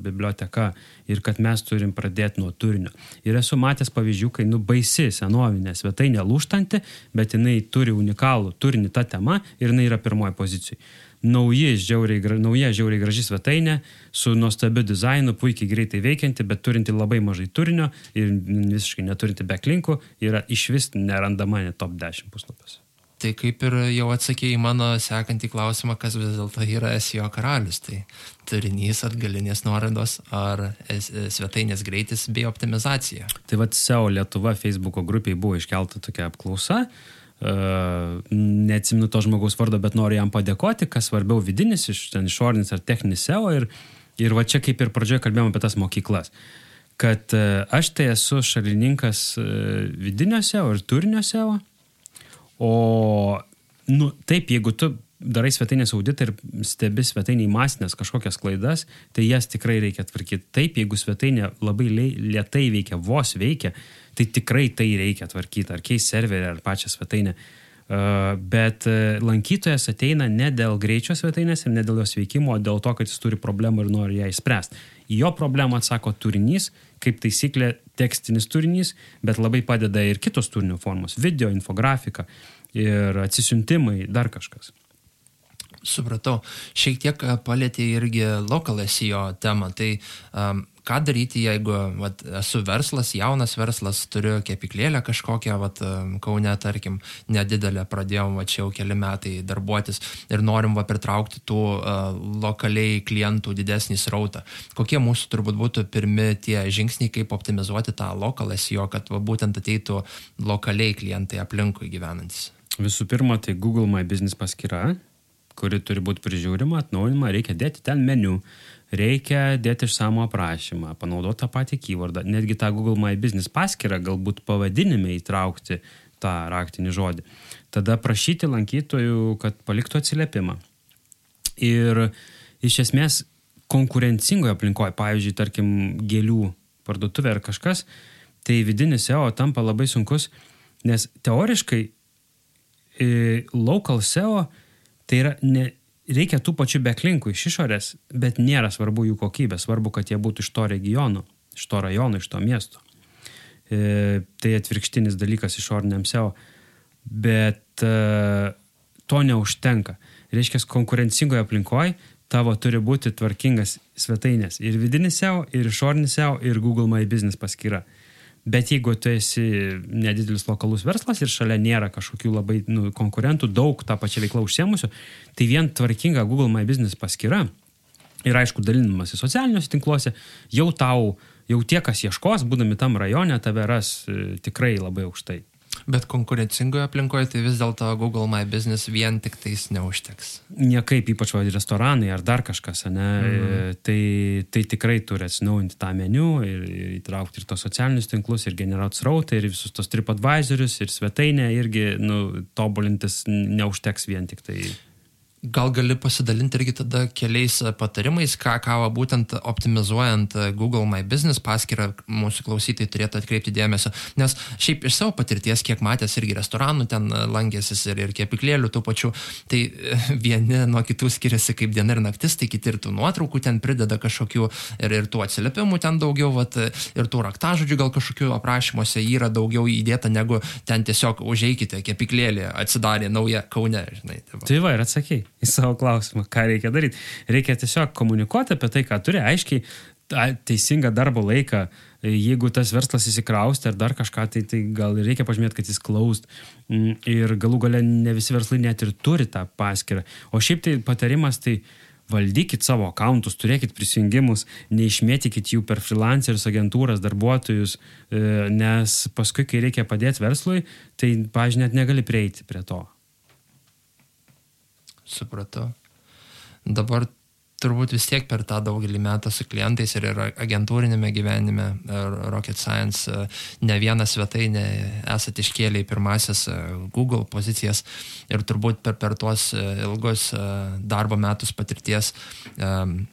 Speaker 2: biblioteka ir kad mes turim pradėti nuo turinio. Ir esu matęs pavyzdžių, kai nu baisi senovinė svetainė lūštanti, bet jinai turi unikalų turinį tą temą ir jinai yra pirmoji pozicijai nauji, žiauriai, nauja žiauriai graži svetainė su nuostabiu dizainu, puikiai greitai veikianti, bet turinti labai mažai turinio ir visiškai neturinti backlinkų, yra iš vis nerandama net top 10 puslapiuose.
Speaker 1: Tai kaip ir jau atsakėjai mano sekantį klausimą, kas vis dėlto yra SEO karalius, tai turinys atgalinės nuorodos ar svetainės greitis bei optimizacija.
Speaker 2: Tai vad SEO Lietuva Facebook'o grupiai buvo iškelta tokia apklausa, uh, neatsiminu to žmogaus vardo, bet noriu jam padėkoti, kas svarbiau vidinis, iš ten išorinis ar techninis SEO. Ir, ir va čia kaip ir pradžioje kalbėjome apie tas mokyklas. Kad aš tai esu šalininkas vidinio SEO ir turinio SEO. O nu, taip, jeigu tu darai svetainės auditą ir stebi svetainiai masinės kažkokias klaidas, tai jas tikrai reikia tvarkyti. Taip, jeigu svetainė labai lietai veikia, vos veikia, tai tikrai tai reikia tvarkyti, ar keisti serverį, ar pačią svetainę. Uh, bet uh, lankytojas ateina ne dėl greičio svetainės ir ne dėl jos veikimo, o dėl to, kad jis turi problemą ir nori ją išspręsti. Į jo problemą atsako turinys, kaip taisyklė tekstinis turinys, bet labai padeda ir kitos turinio formos - video, infografika ir atsisiuntimai, dar kažkas.
Speaker 1: Supratau. Šiek tiek palėtė irgi local SEO temą. Tai um, ką daryti, jeigu vat, esu verslas, jaunas verslas, turiu kepiklėlę kažkokią, vat, Kaune, tarkim, nedidelę, pradėjom, va čia jau keli metai darbuotis ir norim va pritraukti tų uh, lokaliai klientų didesnį srautą. Kokie mūsų turbūt būtų pirmi tie žingsniai, kaip optimizuoti tą local SEO, kad va, būtent ateitų lokaliai klientai aplinkui gyvenantis?
Speaker 2: Visų pirma, tai Google My Business paskyra kuri turi būti prižiūrima, atnaujinama, reikia dėti ten meniu, reikia dėti išsamų aprašymą, panaudoti tą patį keywordą, netgi tą Google My Business paskyrą galbūt pavadinime įtraukti tą raktinį žodį. Tada prašyti lankytojų, kad paliktų atsiliepimą. Ir iš esmės konkurencingoje aplinkoje, pavyzdžiui, tarkim, gėlių parduotuvė ar kažkas, tai vidinis SEO tampa labai sunkus, nes teoriškai e, local SEO Tai yra, ne, reikia tų pačių beklinkų iš išorės, bet nėra svarbu jų kokybė, svarbu, kad jie būtų iš to regiono, iš to rajono, iš to miesto. E, tai atvirkštinis dalykas išoriniam SEO. Bet e, to neužtenka. Reiškia, konkurencingoje aplinkoje tavo turi būti tvarkingas svetainės. Ir vidinis SEO, ir išorinis SEO, ir Google My Business paskyra. Bet jeigu tu esi nedidelis lokalus verslas ir šalia nėra kažkokių labai nu, konkurentų, daug tą pačią veiklą užsiemusių, tai vien tvarkinga Google My Business paskyra ir aišku dalinimas į socialiniuose tinkluose, jau tau, jau tie, kas ieškos, būdami tam rajone, tave ras e, tikrai labai aukštai.
Speaker 1: Bet konkurencingoje aplinkoje tai vis dėlto Google My Business vien tik tais neužteks.
Speaker 2: Niekaip, ypač va, restoranai ar dar kažkas, ne, mm. tai, tai tikrai turi atsinaujinti tą meniu ir, ir įtraukti ir tos socialinius tinklus, ir generuoti srautą, ir visus tos TripAdvisorius, ir svetainę irgi, nu, tobulintis neužteks vien tik tai.
Speaker 1: Gal gali pasidalinti irgi tada keliais e, patarimais, ką, ką va, būtent optimizuojant e, Google My Business paskirtą mūsų klausytojai turėtų atkreipti dėmesio. Nes šiaip iš savo patirties, kiek matęs irgi restoranų ten e, lankėsis ir, ir kepiklėlių tų pačių, tai vieni nuo kitų skiriasi kaip diena ir naktis, tai kiti ir tų nuotraukų ten prideda kažkokių ir, ir tų atsiliepimų ten daugiau, vat, ir tų raktažodžių gal kažkokių aprašymuose yra daugiau įdėta negu ten tiesiog užeikite kepiklėlį, atsidarė nauja Kaune, žinai.
Speaker 2: Tai va, tai ir atsakė į savo klausimą, ką reikia daryti. Reikia tiesiog komunikuoti apie tai, ką turi, aiškiai, teisingą darbo laiką. Jeigu tas verslas įsikrausti ar dar kažką, tai, tai gal reikia pažymėti, kad jis klaust. Mm, ir galų gale ne visi verslai net ir turi tą paskirtą. O šiaip tai patarimas, tai valdykit savo akauntus, turėkit prisijungimus, neišmėtykit jų per freelancerius, agentūras, darbuotojus, e, nes paskui, kai reikia padėti verslui, tai, pažiūrėjau, net negali prieiti prie to
Speaker 1: supratau. Dabar turbūt vis tiek per tą daugelį metų su klientais ir, agentūrinėme gyvenime Rocket Science ne vieną svetainę esate iškėlę į pirmasis Google pozicijas ir turbūt per, per tuos ilgus darbo metus patirties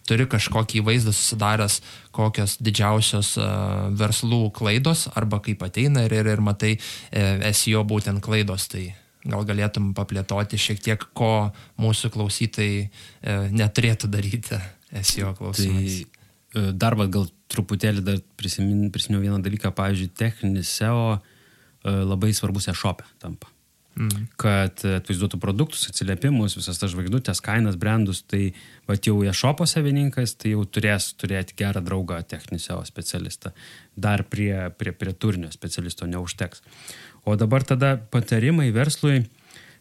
Speaker 1: turi kažkokį vaizdą susidaręs, kokios didžiausios verslų klaidos arba kaip ateina ir, ir, ir matai e, SEO būtent klaidos. Tai Gal galėtum paplėtoti šiek tiek, ko mūsų klausytojai e, neturėtų daryti SEO klausimais.
Speaker 2: Tai e, dar gal truputėlį dar prisiminiau prisimin vieną dalyką, pavyzdžiui, techninis SEO e, labai svarbus e-shopė tampa. Mm. Kad atvaizduotų produktus, atsiliepimus, visas tas žvaigždutės, kainas, brandus, tai va jau e-shopo savininkas, tai jau turės turėti gerą draugą techninį SEO specialistą. Dar prie, prie, prie turinio specialisto neužteks. O dabar tada patarimai verslui,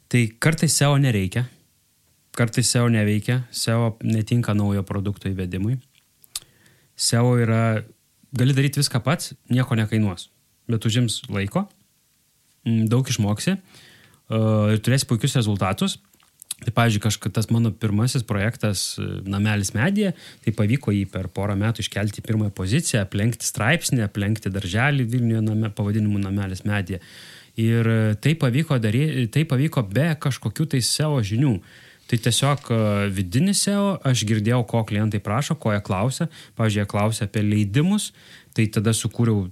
Speaker 2: tai kartais SEO nereikia, kartais SEO neveikia, SEO netinka naujo produkto įvedimui. SEO yra, gali daryti viską pats, nieko nekainuos, bet užims laiko, mm, daug išmoksi ir turėsi puikius rezultatus. Tai, pavyzdžiui, kažkas tas mano pirmasis projektas e, Namelis medija, tai pavyko jį per porą metų iškelti į pirmąją poziciją, aplenkti straipsnį, aplenkti darželį Vilniuje name, pavadinimu Namelis medija. Ir e, tai pavyko, daryti, tai pavyko be kažkokių tai SEO žinių. Tai tiesiog e, vidinis SEO, aš girdėjau, ko klientai prašo, ko jie klausia. Pavyzdžiui, jie klausia apie leidimus, tai tada sukūriau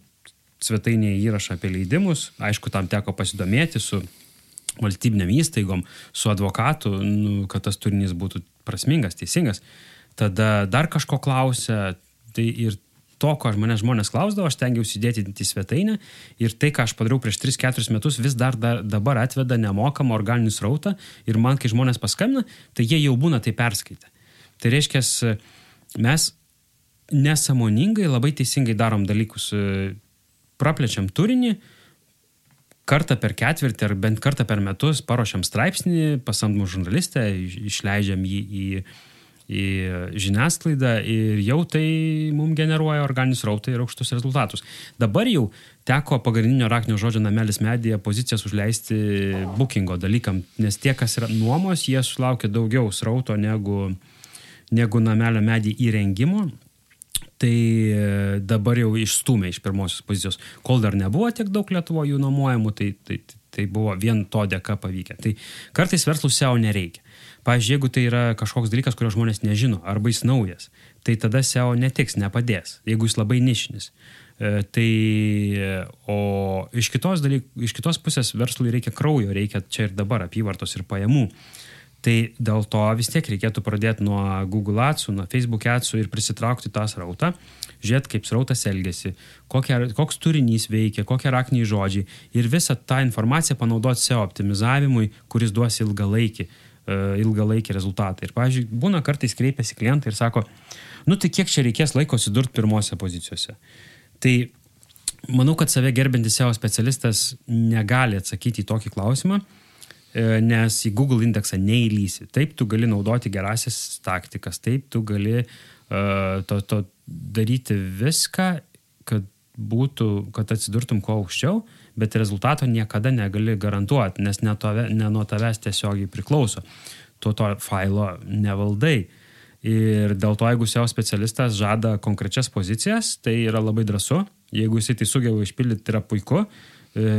Speaker 2: svetainėje įrašą apie leidimus. Aišku, tam teko pasidomėti su valstybiniam įstaigom, su advokatu, nu, kad tas turinys būtų prasmingas, teisingas. Tada dar kažko klausia, tai ir to, ko mane žmonės klausdavo, aš tengiausi įdėti į svetainę ir tai, ką aš padariau prieš 3-4 metus, vis dar, dar dabar atveda nemokamą organinį srautą ir man, kai žmonės paskambina, tai jie jau būna tai perskaitę. Tai reiškia, mes nesamoningai labai teisingai darom dalykus, praplečiam turinį, kartą per ketvirtį ar bent kartą per metus paruošiam straipsnį, pasamdom žurnalistę, išleidžiam jį į, į žiniasklaidą ir jau tai mums generuoja organinius rautai ir aukštus rezultatus. Dabar jau teko pagrindinio raktinio žodžio namelis medija pozicijas užleisti bookingo dalykam, nes tie, kas yra nuomos, jie sulaukia daugiau srauto negu, negu namelio medį įrengimo tai e, dabar jau išstumė iš pirmosios pozicijos. Kol dar nebuvo tiek daug Lietuvo jų nuomojamų, tai, tai, tai buvo vien to dėka pavykę. Tai kartais verslų SEO nereikia. Pavyzdžiui, jeigu tai yra kažkoks dalykas, kurio žmonės nežino, arba jis naujas, tai tada SEO netiks, nepadės, jeigu jis labai nišinis. E, tai, o iš kitos, dalyk, iš kitos pusės verslui reikia kraujo, reikia čia ir dabar apyvartos ir pajamų. Tai dėl to vis tiek reikėtų pradėti nuo Google Adsų, nuo Facebook Adsų ir prisitraukti tą srautą, žiūrėti, kaip srautas elgesi, kokia, koks turinys veikia, kokie rakniai žodžiai ir visą tą informaciją panaudoti SEO optimizavimui, kuris duos ilgalaikį, e, ilgalaikį rezultatą. Ir, pavyzdžiui, būna kartais kreipiasi klientai ir sako, nu tai kiek čia reikės laiko atsidurti pirmose pozicijose. Tai manau, kad save gerbintis SEO specialistas negali atsakyti į tokį klausimą nes į Google indeksą neįlysi. Taip, tu gali naudoti gerasias taktikas, taip, tu gali uh, to, to daryti viską, kad būtų, kad atsidurtum kuo aukščiau, bet rezultato niekada negali garantuoti, nes ne, tove, ne nuo tavęs tiesiogiai priklauso. Tu to failo nevaldai. Ir dėl to, jeigu SEO specialistas žada konkrečias pozicijas, tai yra labai drąsu. Jeigu jisai tai sugeba išpildyti, tai yra puiku. Uh, E,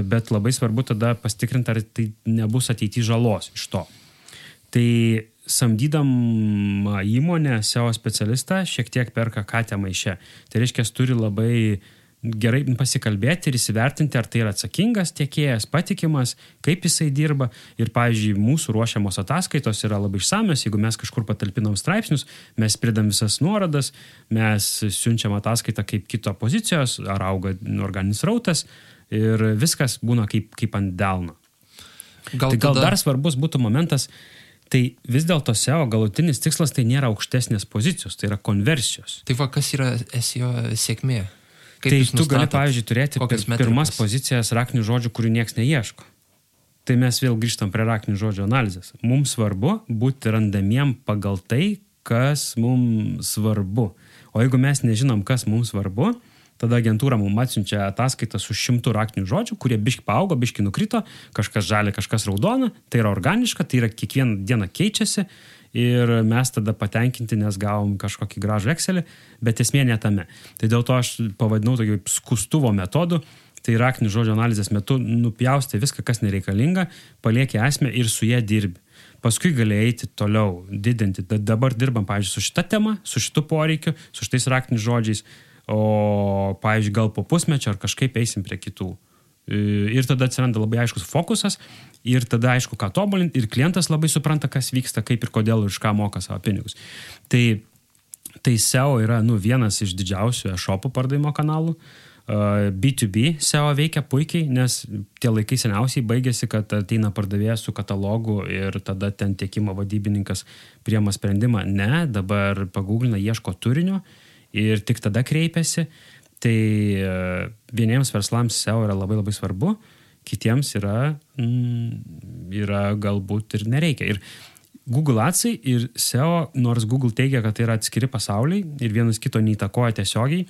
Speaker 2: bet labai svarbu tada pastikrinti, ar tai nebus ateity žalos iš to. Tai samdydama įmonę SEO specialistą šiek tiek perka katę maišę. Tai reiškia, turi labai gerai pasikalbėti ir įsivertinti, ar tai yra atsakingas tiekėjas, patikimas, kaip jisai dirba. Ir, pavyzdžiui, mūsų ruošiamos ataskaitos yra labai išsamios, jeigu mes kažkur patalpinam straipsnius, mes pridam visas nuorodas, mes siunčiam ataskaitą kaip kito pozicijos, ar auga organinis rautas, ir viskas būna kaip, kaip ant delno. Gal, tai gal tada... dar svarbus būtų momentas, tai vis dėlto SEO galutinis tikslas tai nėra aukštesnės pozicijos, tai yra konversijos.
Speaker 1: Tai va, kas yra SEO sėkmė?
Speaker 2: Kaip tai tu gali, pavyzdžiui, turėti pir, pirmas pozicijas raknių žodžių, kurių niekas neieško. Tai mes vėl grįžtam prie raknių žodžių analizės. Mums svarbu būti randamiem pagal tai, kas mums svarbu. O jeigu mes nežinom, kas mums svarbu, Tada agentūra mums atsiunčia ataskaitą su šimtų raktinių žodžių, kurie biški paaugo, biški nukrito, kažkas žalia, kažkas raudona, tai yra organiška, tai yra kiekvieną dieną keičiasi ir mes tada patenkinti, nes gavom kažkokį gražų Excelį, bet esmė ne tame. Tai dėl to aš pavadinau tokį skustuvo metodu, tai raktinių žodžių analizės metu nupjausti viską, kas nereikalinga, palieki esmę ir su ją dirbi. Paskui gali eiti toliau, didinti. Dabar dirbam, pavyzdžiui, su šita tema, su šitu poreikiu, su šitais raktiniais žodžiais o, pavyzdžiui, gal po pusmečio ar kažkaip eisim prie kitų. E, ir tada atsiranda labai aiškus fokusas ir tada aišku, ką tobulinti ir klientas labai supranta, kas vyksta, kaip ir kodėl ir iš ką moka savo pinigus. Tai, tai SEO yra nu, vienas iš didžiausių e-shopų pardavimo kanalų. B2B e, SEO veikia puikiai, nes tie laikai seniausiai baigėsi, kad ateina pardavėjas su katalogu ir tada ten tiekimo vadybininkas priema sprendimą. Ne, dabar pagūglina, ieško turinio ir tik tada kreipiasi. Tai e, vieniems verslams SEO yra labai labai svarbu, kitiems yra, mm, yra galbūt ir nereikia. Ir Google Adsai ir SEO, nors Google teigia, kad tai yra atskiri pasauliai ir vienas kito neįtakoja tiesiogiai,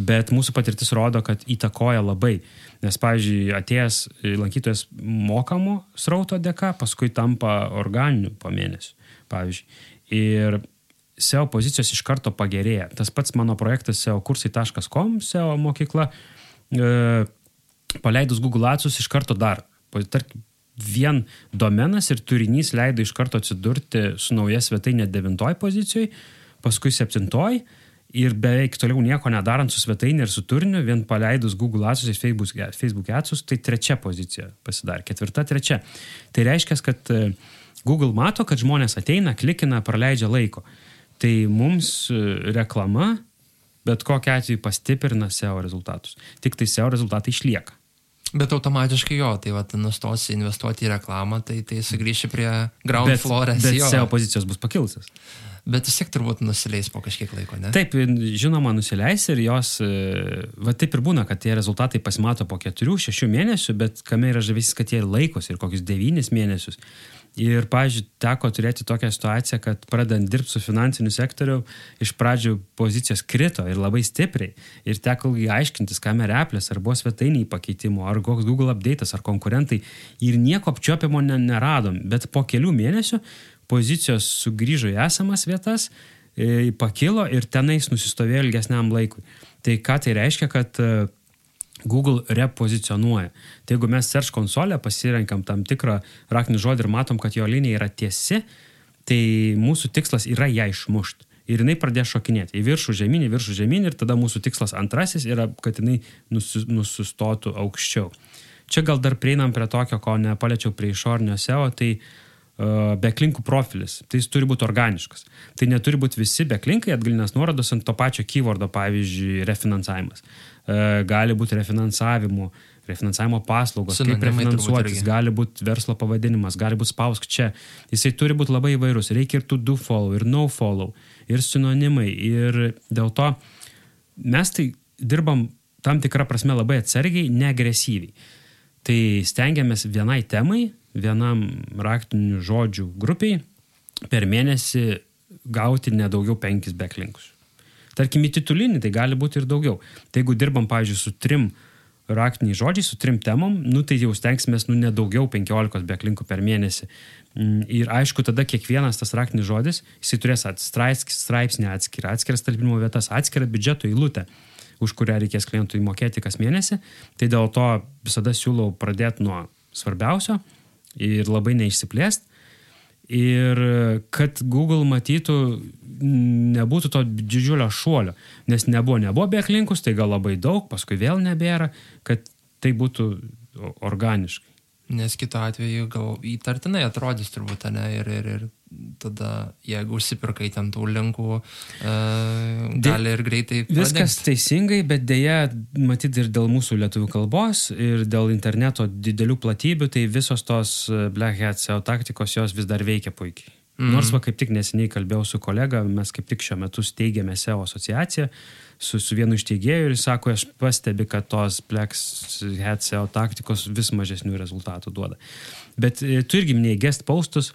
Speaker 2: bet mūsų patirtis rodo, kad įtakoja labai. Nes, pavyzdžiui, atėjęs lankytojas mokamų srauto dėka, paskui tampa organiniu po mėnesio, pavyzdžiui. Ir SEO pozicijos iš karto pagerėja. Tas pats mano projektas seokursai.com, SEO mokykla, e, paleidus Google Adsus iš karto dar. Tarkim, vien domenas ir turinys leido iš karto atsidurti su nauja svetainė devintoj pozicijoj, paskui septintoj ir beveik toliau nieko nedarant su svetainė ir su turiniu, vien paleidus Google Adsus ir Facebook, Facebook Adsus, tai trečia pozicija pasidarė, ketvirta, trečia. Tai reiškia, kad e, Google mato, kad žmonės ateina, klikina, praleidžia laiko. Tai mums e, reklama bet kokia atveju pastiprina SEO rezultatus. Tik tai SEO rezultatai išlieka.
Speaker 1: Bet automatiškai jo, tai va, nustosi investuoti į reklamą, tai, tai sugrįši prie ground
Speaker 2: bet,
Speaker 1: floor
Speaker 2: SEO. Bet SEO pozicijos bus pakilusios.
Speaker 1: Bet vis tiek turbūt nusileis po kažkiek laiko, ne?
Speaker 2: Taip, žinoma, nusileis ir jos, e, va taip ir būna, kad tie rezultatai pasimato po 4-6 mėnesių, bet kame yra žavesys, kad jie laikosi ir kokius 9 mėnesius. Ir, pažiūrėjau, teko turėti tokią situaciją, kad pradant dirbti su finansiniu sektoriu, iš pradžių pozicijos krito ir labai stipriai. Ir teko aiškintis, kam yra Apple'as, ar buvo svetainiai pakeitimo, ar koks Google update'as, ar konkurentai. Ir nieko apčiopimo neradom. Bet po kelių mėnesių pozicijos sugrįžo į esamas vietas, e, pakilo ir tenais nusistovėjo ilgesniam laikui. Tai ką tai reiškia, kad Google repozicionuoja. Tai jeigu mes search konsolę pasirenkam tam tikrą raktinį žodį ir matom, kad jo linija yra tiesi, tai mūsų tikslas yra ją išmušti. Ir jinai pradės šokinėti į viršų žemyn, į viršų žemyn ir tada mūsų tikslas antrasis yra, kad jinai nusistotų aukščiau. Čia gal dar prieinam prie tokio, ko nepaliečiau prie išornio SEO, tai beklinkų profilis. Tai jis turi būti organiškas. Tai neturi būti visi beklinkai atgalinės nuorodos ant to pačio keywordo, pavyzdžiui, refinansavimas. Uh, gali būti refinansavimo, refinansavimo paslaugos,
Speaker 1: Sinonimai
Speaker 2: kaip refinansuotis, gali būti verslo pavadinimas, gali būti spausk čia. Jisai turi būti labai įvairus. Reikia ir to do follow, ir no follow, ir sinonimai. Ir dėl to mes tai dirbam tam tikrą prasme labai atsargiai, neagresyviai. Tai stengiamės vienai temai, vienam raktinių žodžių grupiai per mėnesį gauti nedaugiau penkis backlinkus. Tarkim, į titulinį tai gali būti ir daugiau. Tai jeigu dirbam, pavyzdžiui, su trim raktiniai žodžiai, su trim temom, nu tai jau stengsimės, nu nedaugiau 15 backlinkų per mėnesį. Mm, Ir aišku, tada kiekvienas tas raktinis žodis, jisai turės straipsnį atskirą, atskiras talpinimo vietas, atskirą biudžeto eilutę, už kurią reikės klientui mokėti kas mėnesį. Tai dėl to visada siūlau pradėti nuo svarbiausio ir labai neišsiplėsti. Ir kad Google matytų, nebūtų to didžiulio šuolio, nes nebuvo, nebuvo backlinkus, tai gal labai daug, paskui vėl nebėra, kad tai būtų organiškai.
Speaker 1: Nes kitu atveju gal įtartinai atrodys turbūt, ne? Ir, ir, ir tada, jeigu užsipirkai ten tų linkų, uh, gali ir greitai.
Speaker 2: Viskas
Speaker 1: pradingti.
Speaker 2: teisingai, bet dėja, matyt ir dėl mūsų lietuvių kalbos, ir dėl interneto didelių platybių, tai visos tos e, Black Hat SEO taktikos jos vis dar veikia puikiai. Mm -hmm. Nors va kaip tik neseniai kalbėjau su kolega, mes kaip tik šiuo metu steigėme SEO asociaciją su, su vienu iš teigėjų ir sako, aš pastebi, kad tos Hat SEO taktikos vis mažesnių rezultatų duoda. Bet e, tu irgi minėjai guest postus.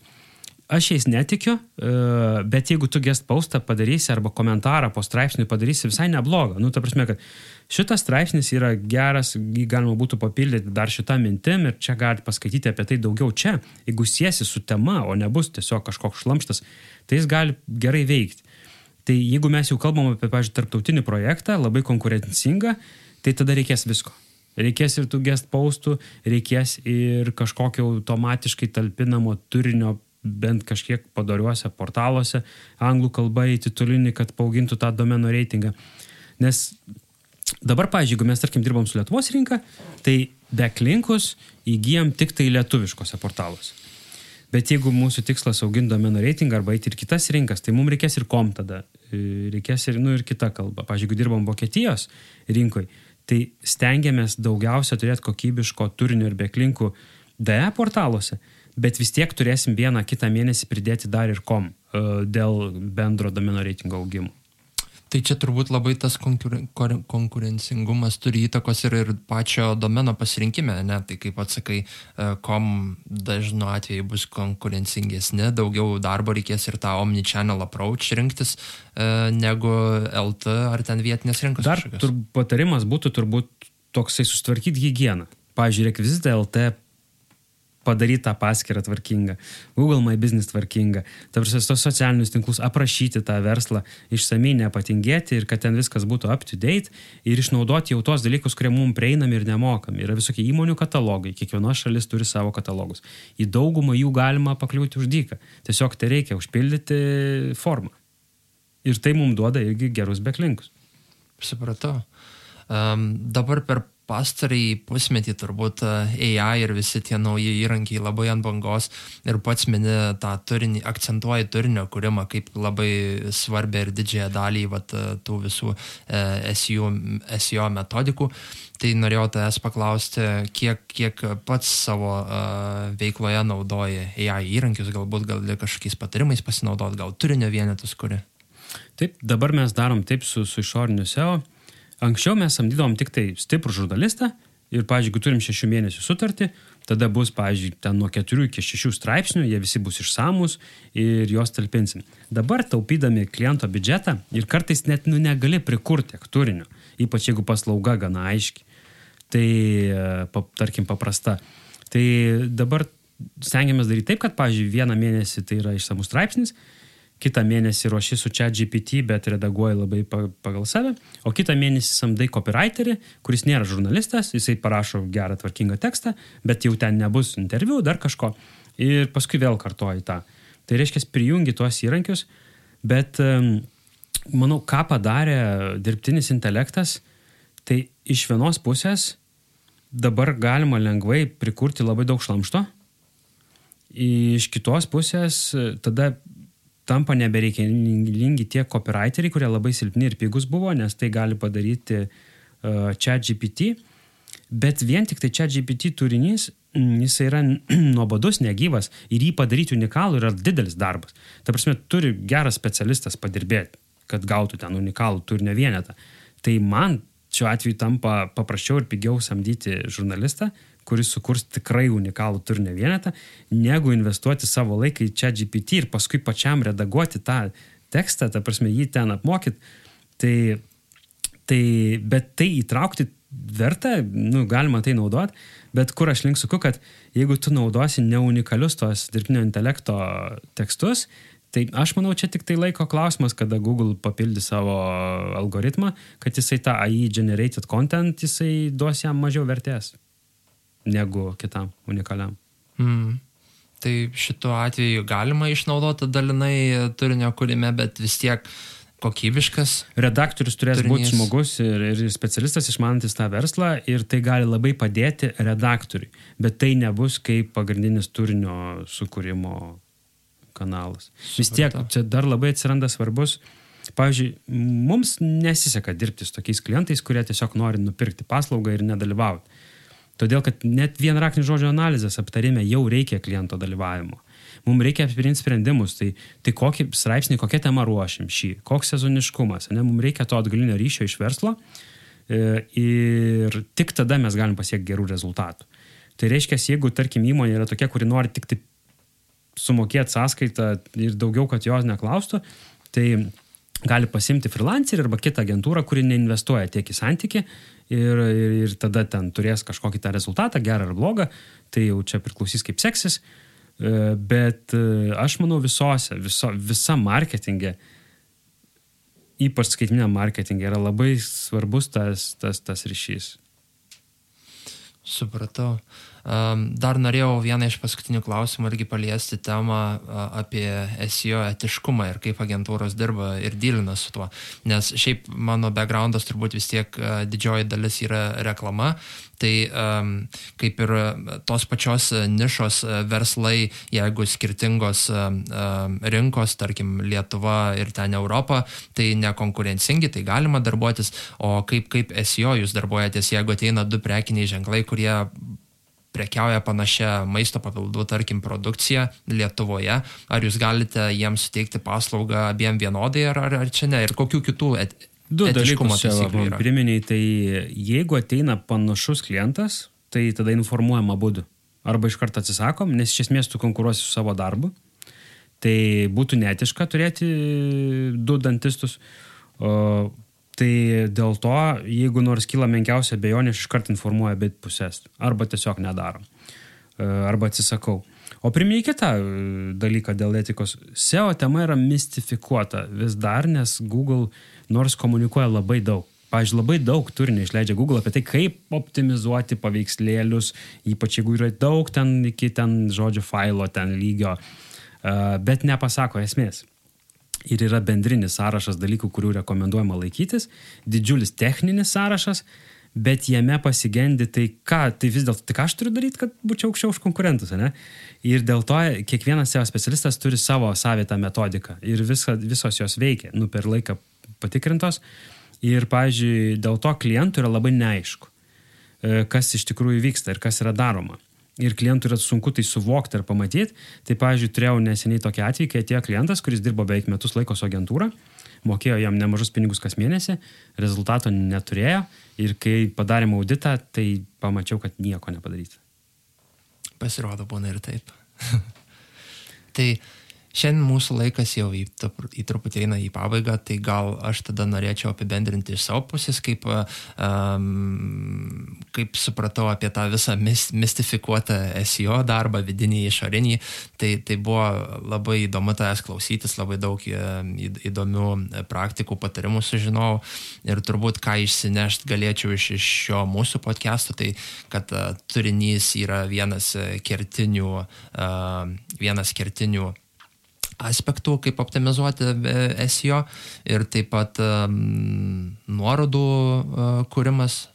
Speaker 2: Aš jais netikiu, e, bet jeigu tu guest postą padarysi arba komentarą po straipsniui padarysi visai neblogą, nu, ta prasme, kad šitas straipsnis yra geras, jį galima būtų papildyti dar šitą mintim ir čia galite paskaityti apie tai daugiau čia. Jeigu siesi su tema, o nebus tiesiog kažkoks šlamštas, tai jis gali gerai veikti. Tai jeigu mes jau kalbam apie, pavyzdžiui, tarptautinį projektą, labai konkurencingą, tai tada reikės visko. Reikės ir tų guest postų, reikės ir kažkokio automatiškai talpinamo turinio bent kažkiek padariuose portaluose, anglų kalba į titulinį, kad paaugintų tą domeno reitingą. Nes dabar, pavyzdžiui, jeigu mes, tarkim, dirbam su Lietuvos rinka, tai backlinkus įgyjam tik tai lietuviškose portaluose. Bet jeigu mūsų tikslas auginti domeno reitingą arba eiti ir kitas rinkas, tai mums reikės ir kom tada. E, Reikės ir, nu, ir kita kalba. Pavyzdžiui, jeigu dirbam Vokietijos rinkoje, tai stengiamės daugiausia turėti kokybiško turinio ir beklinkų DE portaluose, bet vis tiek turėsim vieną kitą mėnesį pridėti dar ir kom e, dėl bendro domeno reitingo augimo.
Speaker 1: Tai čia turbūt labai tas konkuren, konkurencingumas turi įtakos ir, ir pačio domeno pasirinkime, ne? Tai kaip atsakai, e, kom dažnu atveju bus konkurencingesni, daugiau darbo reikės ir tą omnichannel approach rinktis, e, negu LT ar ten vietinės rinkos.
Speaker 2: Dar tur, patarimas būtų turbūt toksai sustvarkyti hygieną. Pavyzdžiui, rekvizitą LT padaryti tą paskirtą tvarkingą, Google My Business tvarkingą, tarsi tos socialinius tinklus aprašyti tą verslą, išsamei nepatingėti ir kad ten viskas būtų up to date ir išnaudoti jau tos dalykus, kurie mums prieinami ir nemokami. Yra visokie įmonių katalogai, kiekviena šalis turi savo katalogus. Į daugumą jų galima pakliūti už dyką. Tiesiog tai reikia užpildyti formą. Ir tai mums duoda irgi gerus backlinkus.
Speaker 1: Supratau. Um, dabar per pastarąjį pusmetį turbūt e, AI ir visi tie nauji įrankiai labai ant bangos ir pats mini tą turinį, akcentuoji turinio kūrimą kaip labai svarbę ir didžiąją dalį vat, tų visų SEO, SEO metodikų. Tai norėjau tavęs paklausti, kiek, kiek pats savo uh, veikloje naudoji AI įrankius, galbūt gali kažkokiais patarimais pasinaudoti, gal turinio vienetus kuri.
Speaker 2: Taip, dabar mes darom taip su, su išoriniu SEO. Anksčiau mes samdydom tik tai stiprų žurnalistą ir, pavyzdžiui, jeigu turim šešių mėnesių sutartį, tada bus, pavyzdžiui, ten nuo keturių iki šešių straipsnių, jie visi bus išsamus ir juos talpinsim. Dabar taupydami kliento biudžetą ir kartais net nu, negali prikurti tiek turinio, ypač jeigu paslauga gana aiški, tai, e, tarkim, paprasta. Tai dabar stengiamės daryti taip, kad, pavyzdžiui, vieną mėnesį tai yra išsamus straipsnis, kitą mėnesį ruoši su čia GPT, bet redaguoji labai pa- pagal save, o kitą mėnesį samdai copywriterį, kuris nėra žurnalistas, jisai parašo gerą tvarkingą tekstą, bet jau ten nebus interviu, dar kažko. Ir paskui vėl kartoji tą. Tai reiškia, prijungi tuos įrankius, bet manau, ką padarė dirbtinis intelektas, tai iš vienos pusės dabar galima lengvai prikurti labai daug šlamšto Iš kitos pusės tada tampa nebereikalingi tie copywriteriai, kurie labai silpni ir pigus buvo, nes tai gali padaryti uh, chat GPT. Bet vien tik tai chat GPT turinys, mm, jis yra nuobodus, negyvas ir jį padaryti unikalų yra didelis darbas. Ta prasme, turi geras specialistas padirbėti, kad gautų ten unikalų turinio vienetą. Tai man šiuo atveju tampa paprasčiau ir pigiau samdyti žurnalistą, kuris sukurs tikrai unikalų turinio vienetą, negu investuoti savo laiką į čia GPT ir paskui pačiam redaguoti tą tekstą, ta prasme, jį ten apmokyti. Tai, tai, bet tai įtraukti verta, nu, galima tai naudoti, bet kur aš link suku, kad jeigu tu naudosi ne unikalius tos dirbtinio intelekto tekstus, tai aš manau, čia tik tai laiko klausimas, kada Google papildys savo algoritmą, kad jisai tą AI generated content, jisai duos jam mažiau vertės negu kitam unikaliam.
Speaker 1: Mm. Tai šituo atveju galima išnaudoti dalinai turinio kūrime, bet vis tiek kokybiškas.
Speaker 2: Redaktorius turės turinys. būti žmogus ir, ir specialistas išmanantis tą verslą ir tai gali labai padėti redaktoriui, bet tai nebus kaip pagrindinis turinio sukūrimo kanalas. Supratau. Vis tiek čia dar labai atsiranda svarbus. Pavyzdžiui, mums nesiseka dirbti su tokiais klientais, kurie tiesiog nori nupirkti paslaugą ir nedalyvauti. Todėl, kad net vien raktinio žodžio analizės aptarime jau reikia kliento dalyvavimo. Mums reikia apsprendti sprendimus, tai, tai kokį straipsnį, kokią temą ruošim šį, koks sezoniškumas, ne, mums reikia to atgalinio ryšio iš verslo e, ir tik tada mes galim pasiekti gerų rezultatų. Tai reiškia, jeigu, tarkim, įmonė yra tokia, kuri nori tik taip sumokėti sąskaitą ir daugiau, kad jos neklaustų, tai gali pasimti freelancerį arba kitą agentūrą, kuri neinvestuoja tiek į santyki ir, ir, ir tada ten turės kažkokį tą rezultatą, gerą ar blogą, tai jau čia priklausys kaip seksis. E, bet e, aš manau visose, viso, visa marketingė, ypač skaitminė marketingė, yra labai svarbus tas, tas, tas ryšys.
Speaker 1: Supratau. Dar norėjau vieną iš paskutinių klausimų irgi paliesti temą apie SEO etiškumą ir kaip agentūros dirba ir dylina su tuo. Nes šiaip mano backgroundas turbūt vis tiek didžioji dalis yra reklama. Tai um, kaip ir tos pačios nišos verslai, jeigu skirtingos um, rinkos, tarkim Lietuva ir ten Europa, tai nekonkurencingi, tai galima darbuotis, o kaip, kaip SEO jūs darbuojatės, jeigu ateina du prekiniai ženklai, kurie prekiauja panašia maisto papildų, tarkim, produkcija Lietuvoje, ar jūs galite jiems suteikti paslaugą abiem vienodai, ar, ar, ar čia ne, ir kokių kitų et,
Speaker 2: Du dalykus čia priminiai, tai jeigu ateina panašus klientas, tai tada informuojama būdu. Arba iš karto atsisakom, nes iš esmės tu konkuruosi su savo darbu. Tai būtų netiška turėti du dantistus. O Tai dėl to, jeigu nors kyla menkiausia bejonė, aš iškart informuoju bet pusės. Arba tiesiog nedarom. E, arba atsisakau. O priminė kitą e, dalyką dėl etikos. SEO tema yra mistifikuota vis dar, nes Google nors komunikuoja labai daug. Pavyzdžiui, labai daug turinio išleidžia Google apie tai, kaip optimizuoti paveikslėlius, ypač jeigu yra daug ten iki ten žodžio failo, ten lygio, e, bet nepasako esmės ir yra bendrinis sąrašas dalykų, kurių rekomenduojama laikytis, didžiulis techninis sąrašas, bet jame pasigendi tai ką, tai vis dėlto, ką aš turiu daryti, kad būčiau aukščiau už konkurentus, ne? Ir dėl to kiekvienas SEO specialistas turi savo savitą metodiką ir visa, visos jos veikia, nu per laiką patikrintos. Ir, pavyzdžiui, dėl to klientų yra labai neaišku, e, kas iš tikrųjų vyksta ir kas yra daroma ir klientui yra sunku tai suvokti ar pamatyti. Tai, pavyzdžiui, turėjau neseniai tokį atvejį, kai atėjo klientas, kuris dirbo beveik metus laiko su agentūra, mokėjo jam nemažus pinigus kas mėnesį, rezultato neturėjo ir kai padarėm auditą, tai pamačiau, kad nieko nepadaryti.
Speaker 1: Pasirodo, būna ir taip. tai Šiandien mūsų laikas jau į, į truputį eina į pabaigą, tai gal aš tada norėčiau apibendrinti iš savo pusės, kaip, um, kaip supratau apie tą visą mistifikuotą SEO darbą, vidinį, išorinį. Tai, tai buvo labai įdomu tavęs klausytis, labai daug įdomių praktikų, patarimų sužinojau ir turbūt ką išsinešti galėčiau iš, iš šio mūsų podcast'o, tai kad uh, turinys yra vienas kertinių, uh, vienas kertinių aspektų, kaip optimizuoti e, SEO ir taip pat nuorodų uh, kūrimas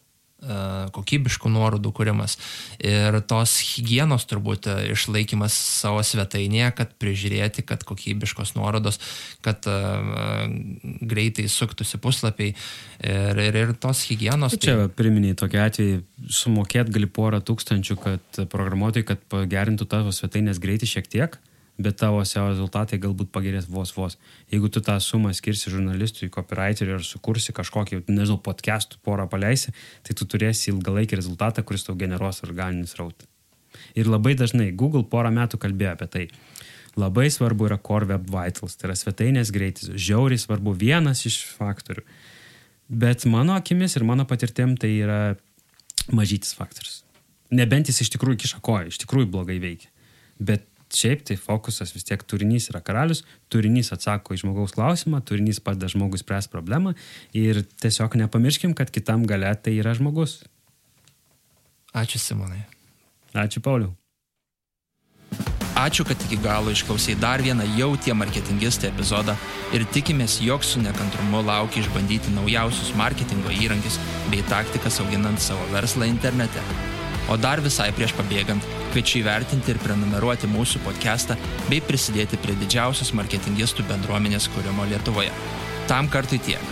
Speaker 1: kokybiškų nuorodų kūrimas ir tos hygienos turbūt išlaikymas savo svetainėje, kad prižiūrėti, kad kokybiškos nuorodos, kad uh, greitai suktųsi puslapiai ir, ir, ir tos hygienos.
Speaker 2: Čia tai... priminiai tokį atvejį, sumokėt gali porą tūkstančių, kad programuotojai, kad pagerintų tavo svetainės greitį šiek tiek bet tavo SEO rezultatai galbūt pagerės vos vos. Jeigu tu tą sumą skirsi žurnalistui, copywriteriui ar sukursi kažkokį, nežinau, podcastų porą paleisi, tai tu turėsi ilgalaikį rezultatą, kuris tau generuos organinis rautą. Ir labai dažnai Google porą metų kalbėjo apie tai. Labai svarbu yra Core Web Vitals, tai yra svetainės greitis, žiauriai svarbu vienas iš faktorių. Bet mano akimis ir mano patirtim tai yra mažytis faktorius. Nebent jis iš tikrųjų kiša koją, iš tikrųjų blogai veikia. Bet šiaip tai fokusas vis tiek turinys yra karalius, turinys atsako į žmogaus klausimą, turinys padeda žmogus spręs problemą ir tiesiog nepamirškim, kad kitam gale tai yra žmogus.
Speaker 1: Ačiū Simonai.
Speaker 2: Ačiū Pauliu.
Speaker 1: Ačiū, kad iki galo išklausai dar vieną jau tie marketingistai epizodą ir tikimės, jog su nekantrumu laukia išbandyti naujausius marketingo įrankius bei taktikas auginant savo verslą internete. O dar visai prieš pabėgant, kviečiu įvertinti ir prenumeruoti mūsų podcastą bei prisidėti prie didžiausios marketingistų bendruomenės kūrimo Lietuvoje. Tam kartui tiek.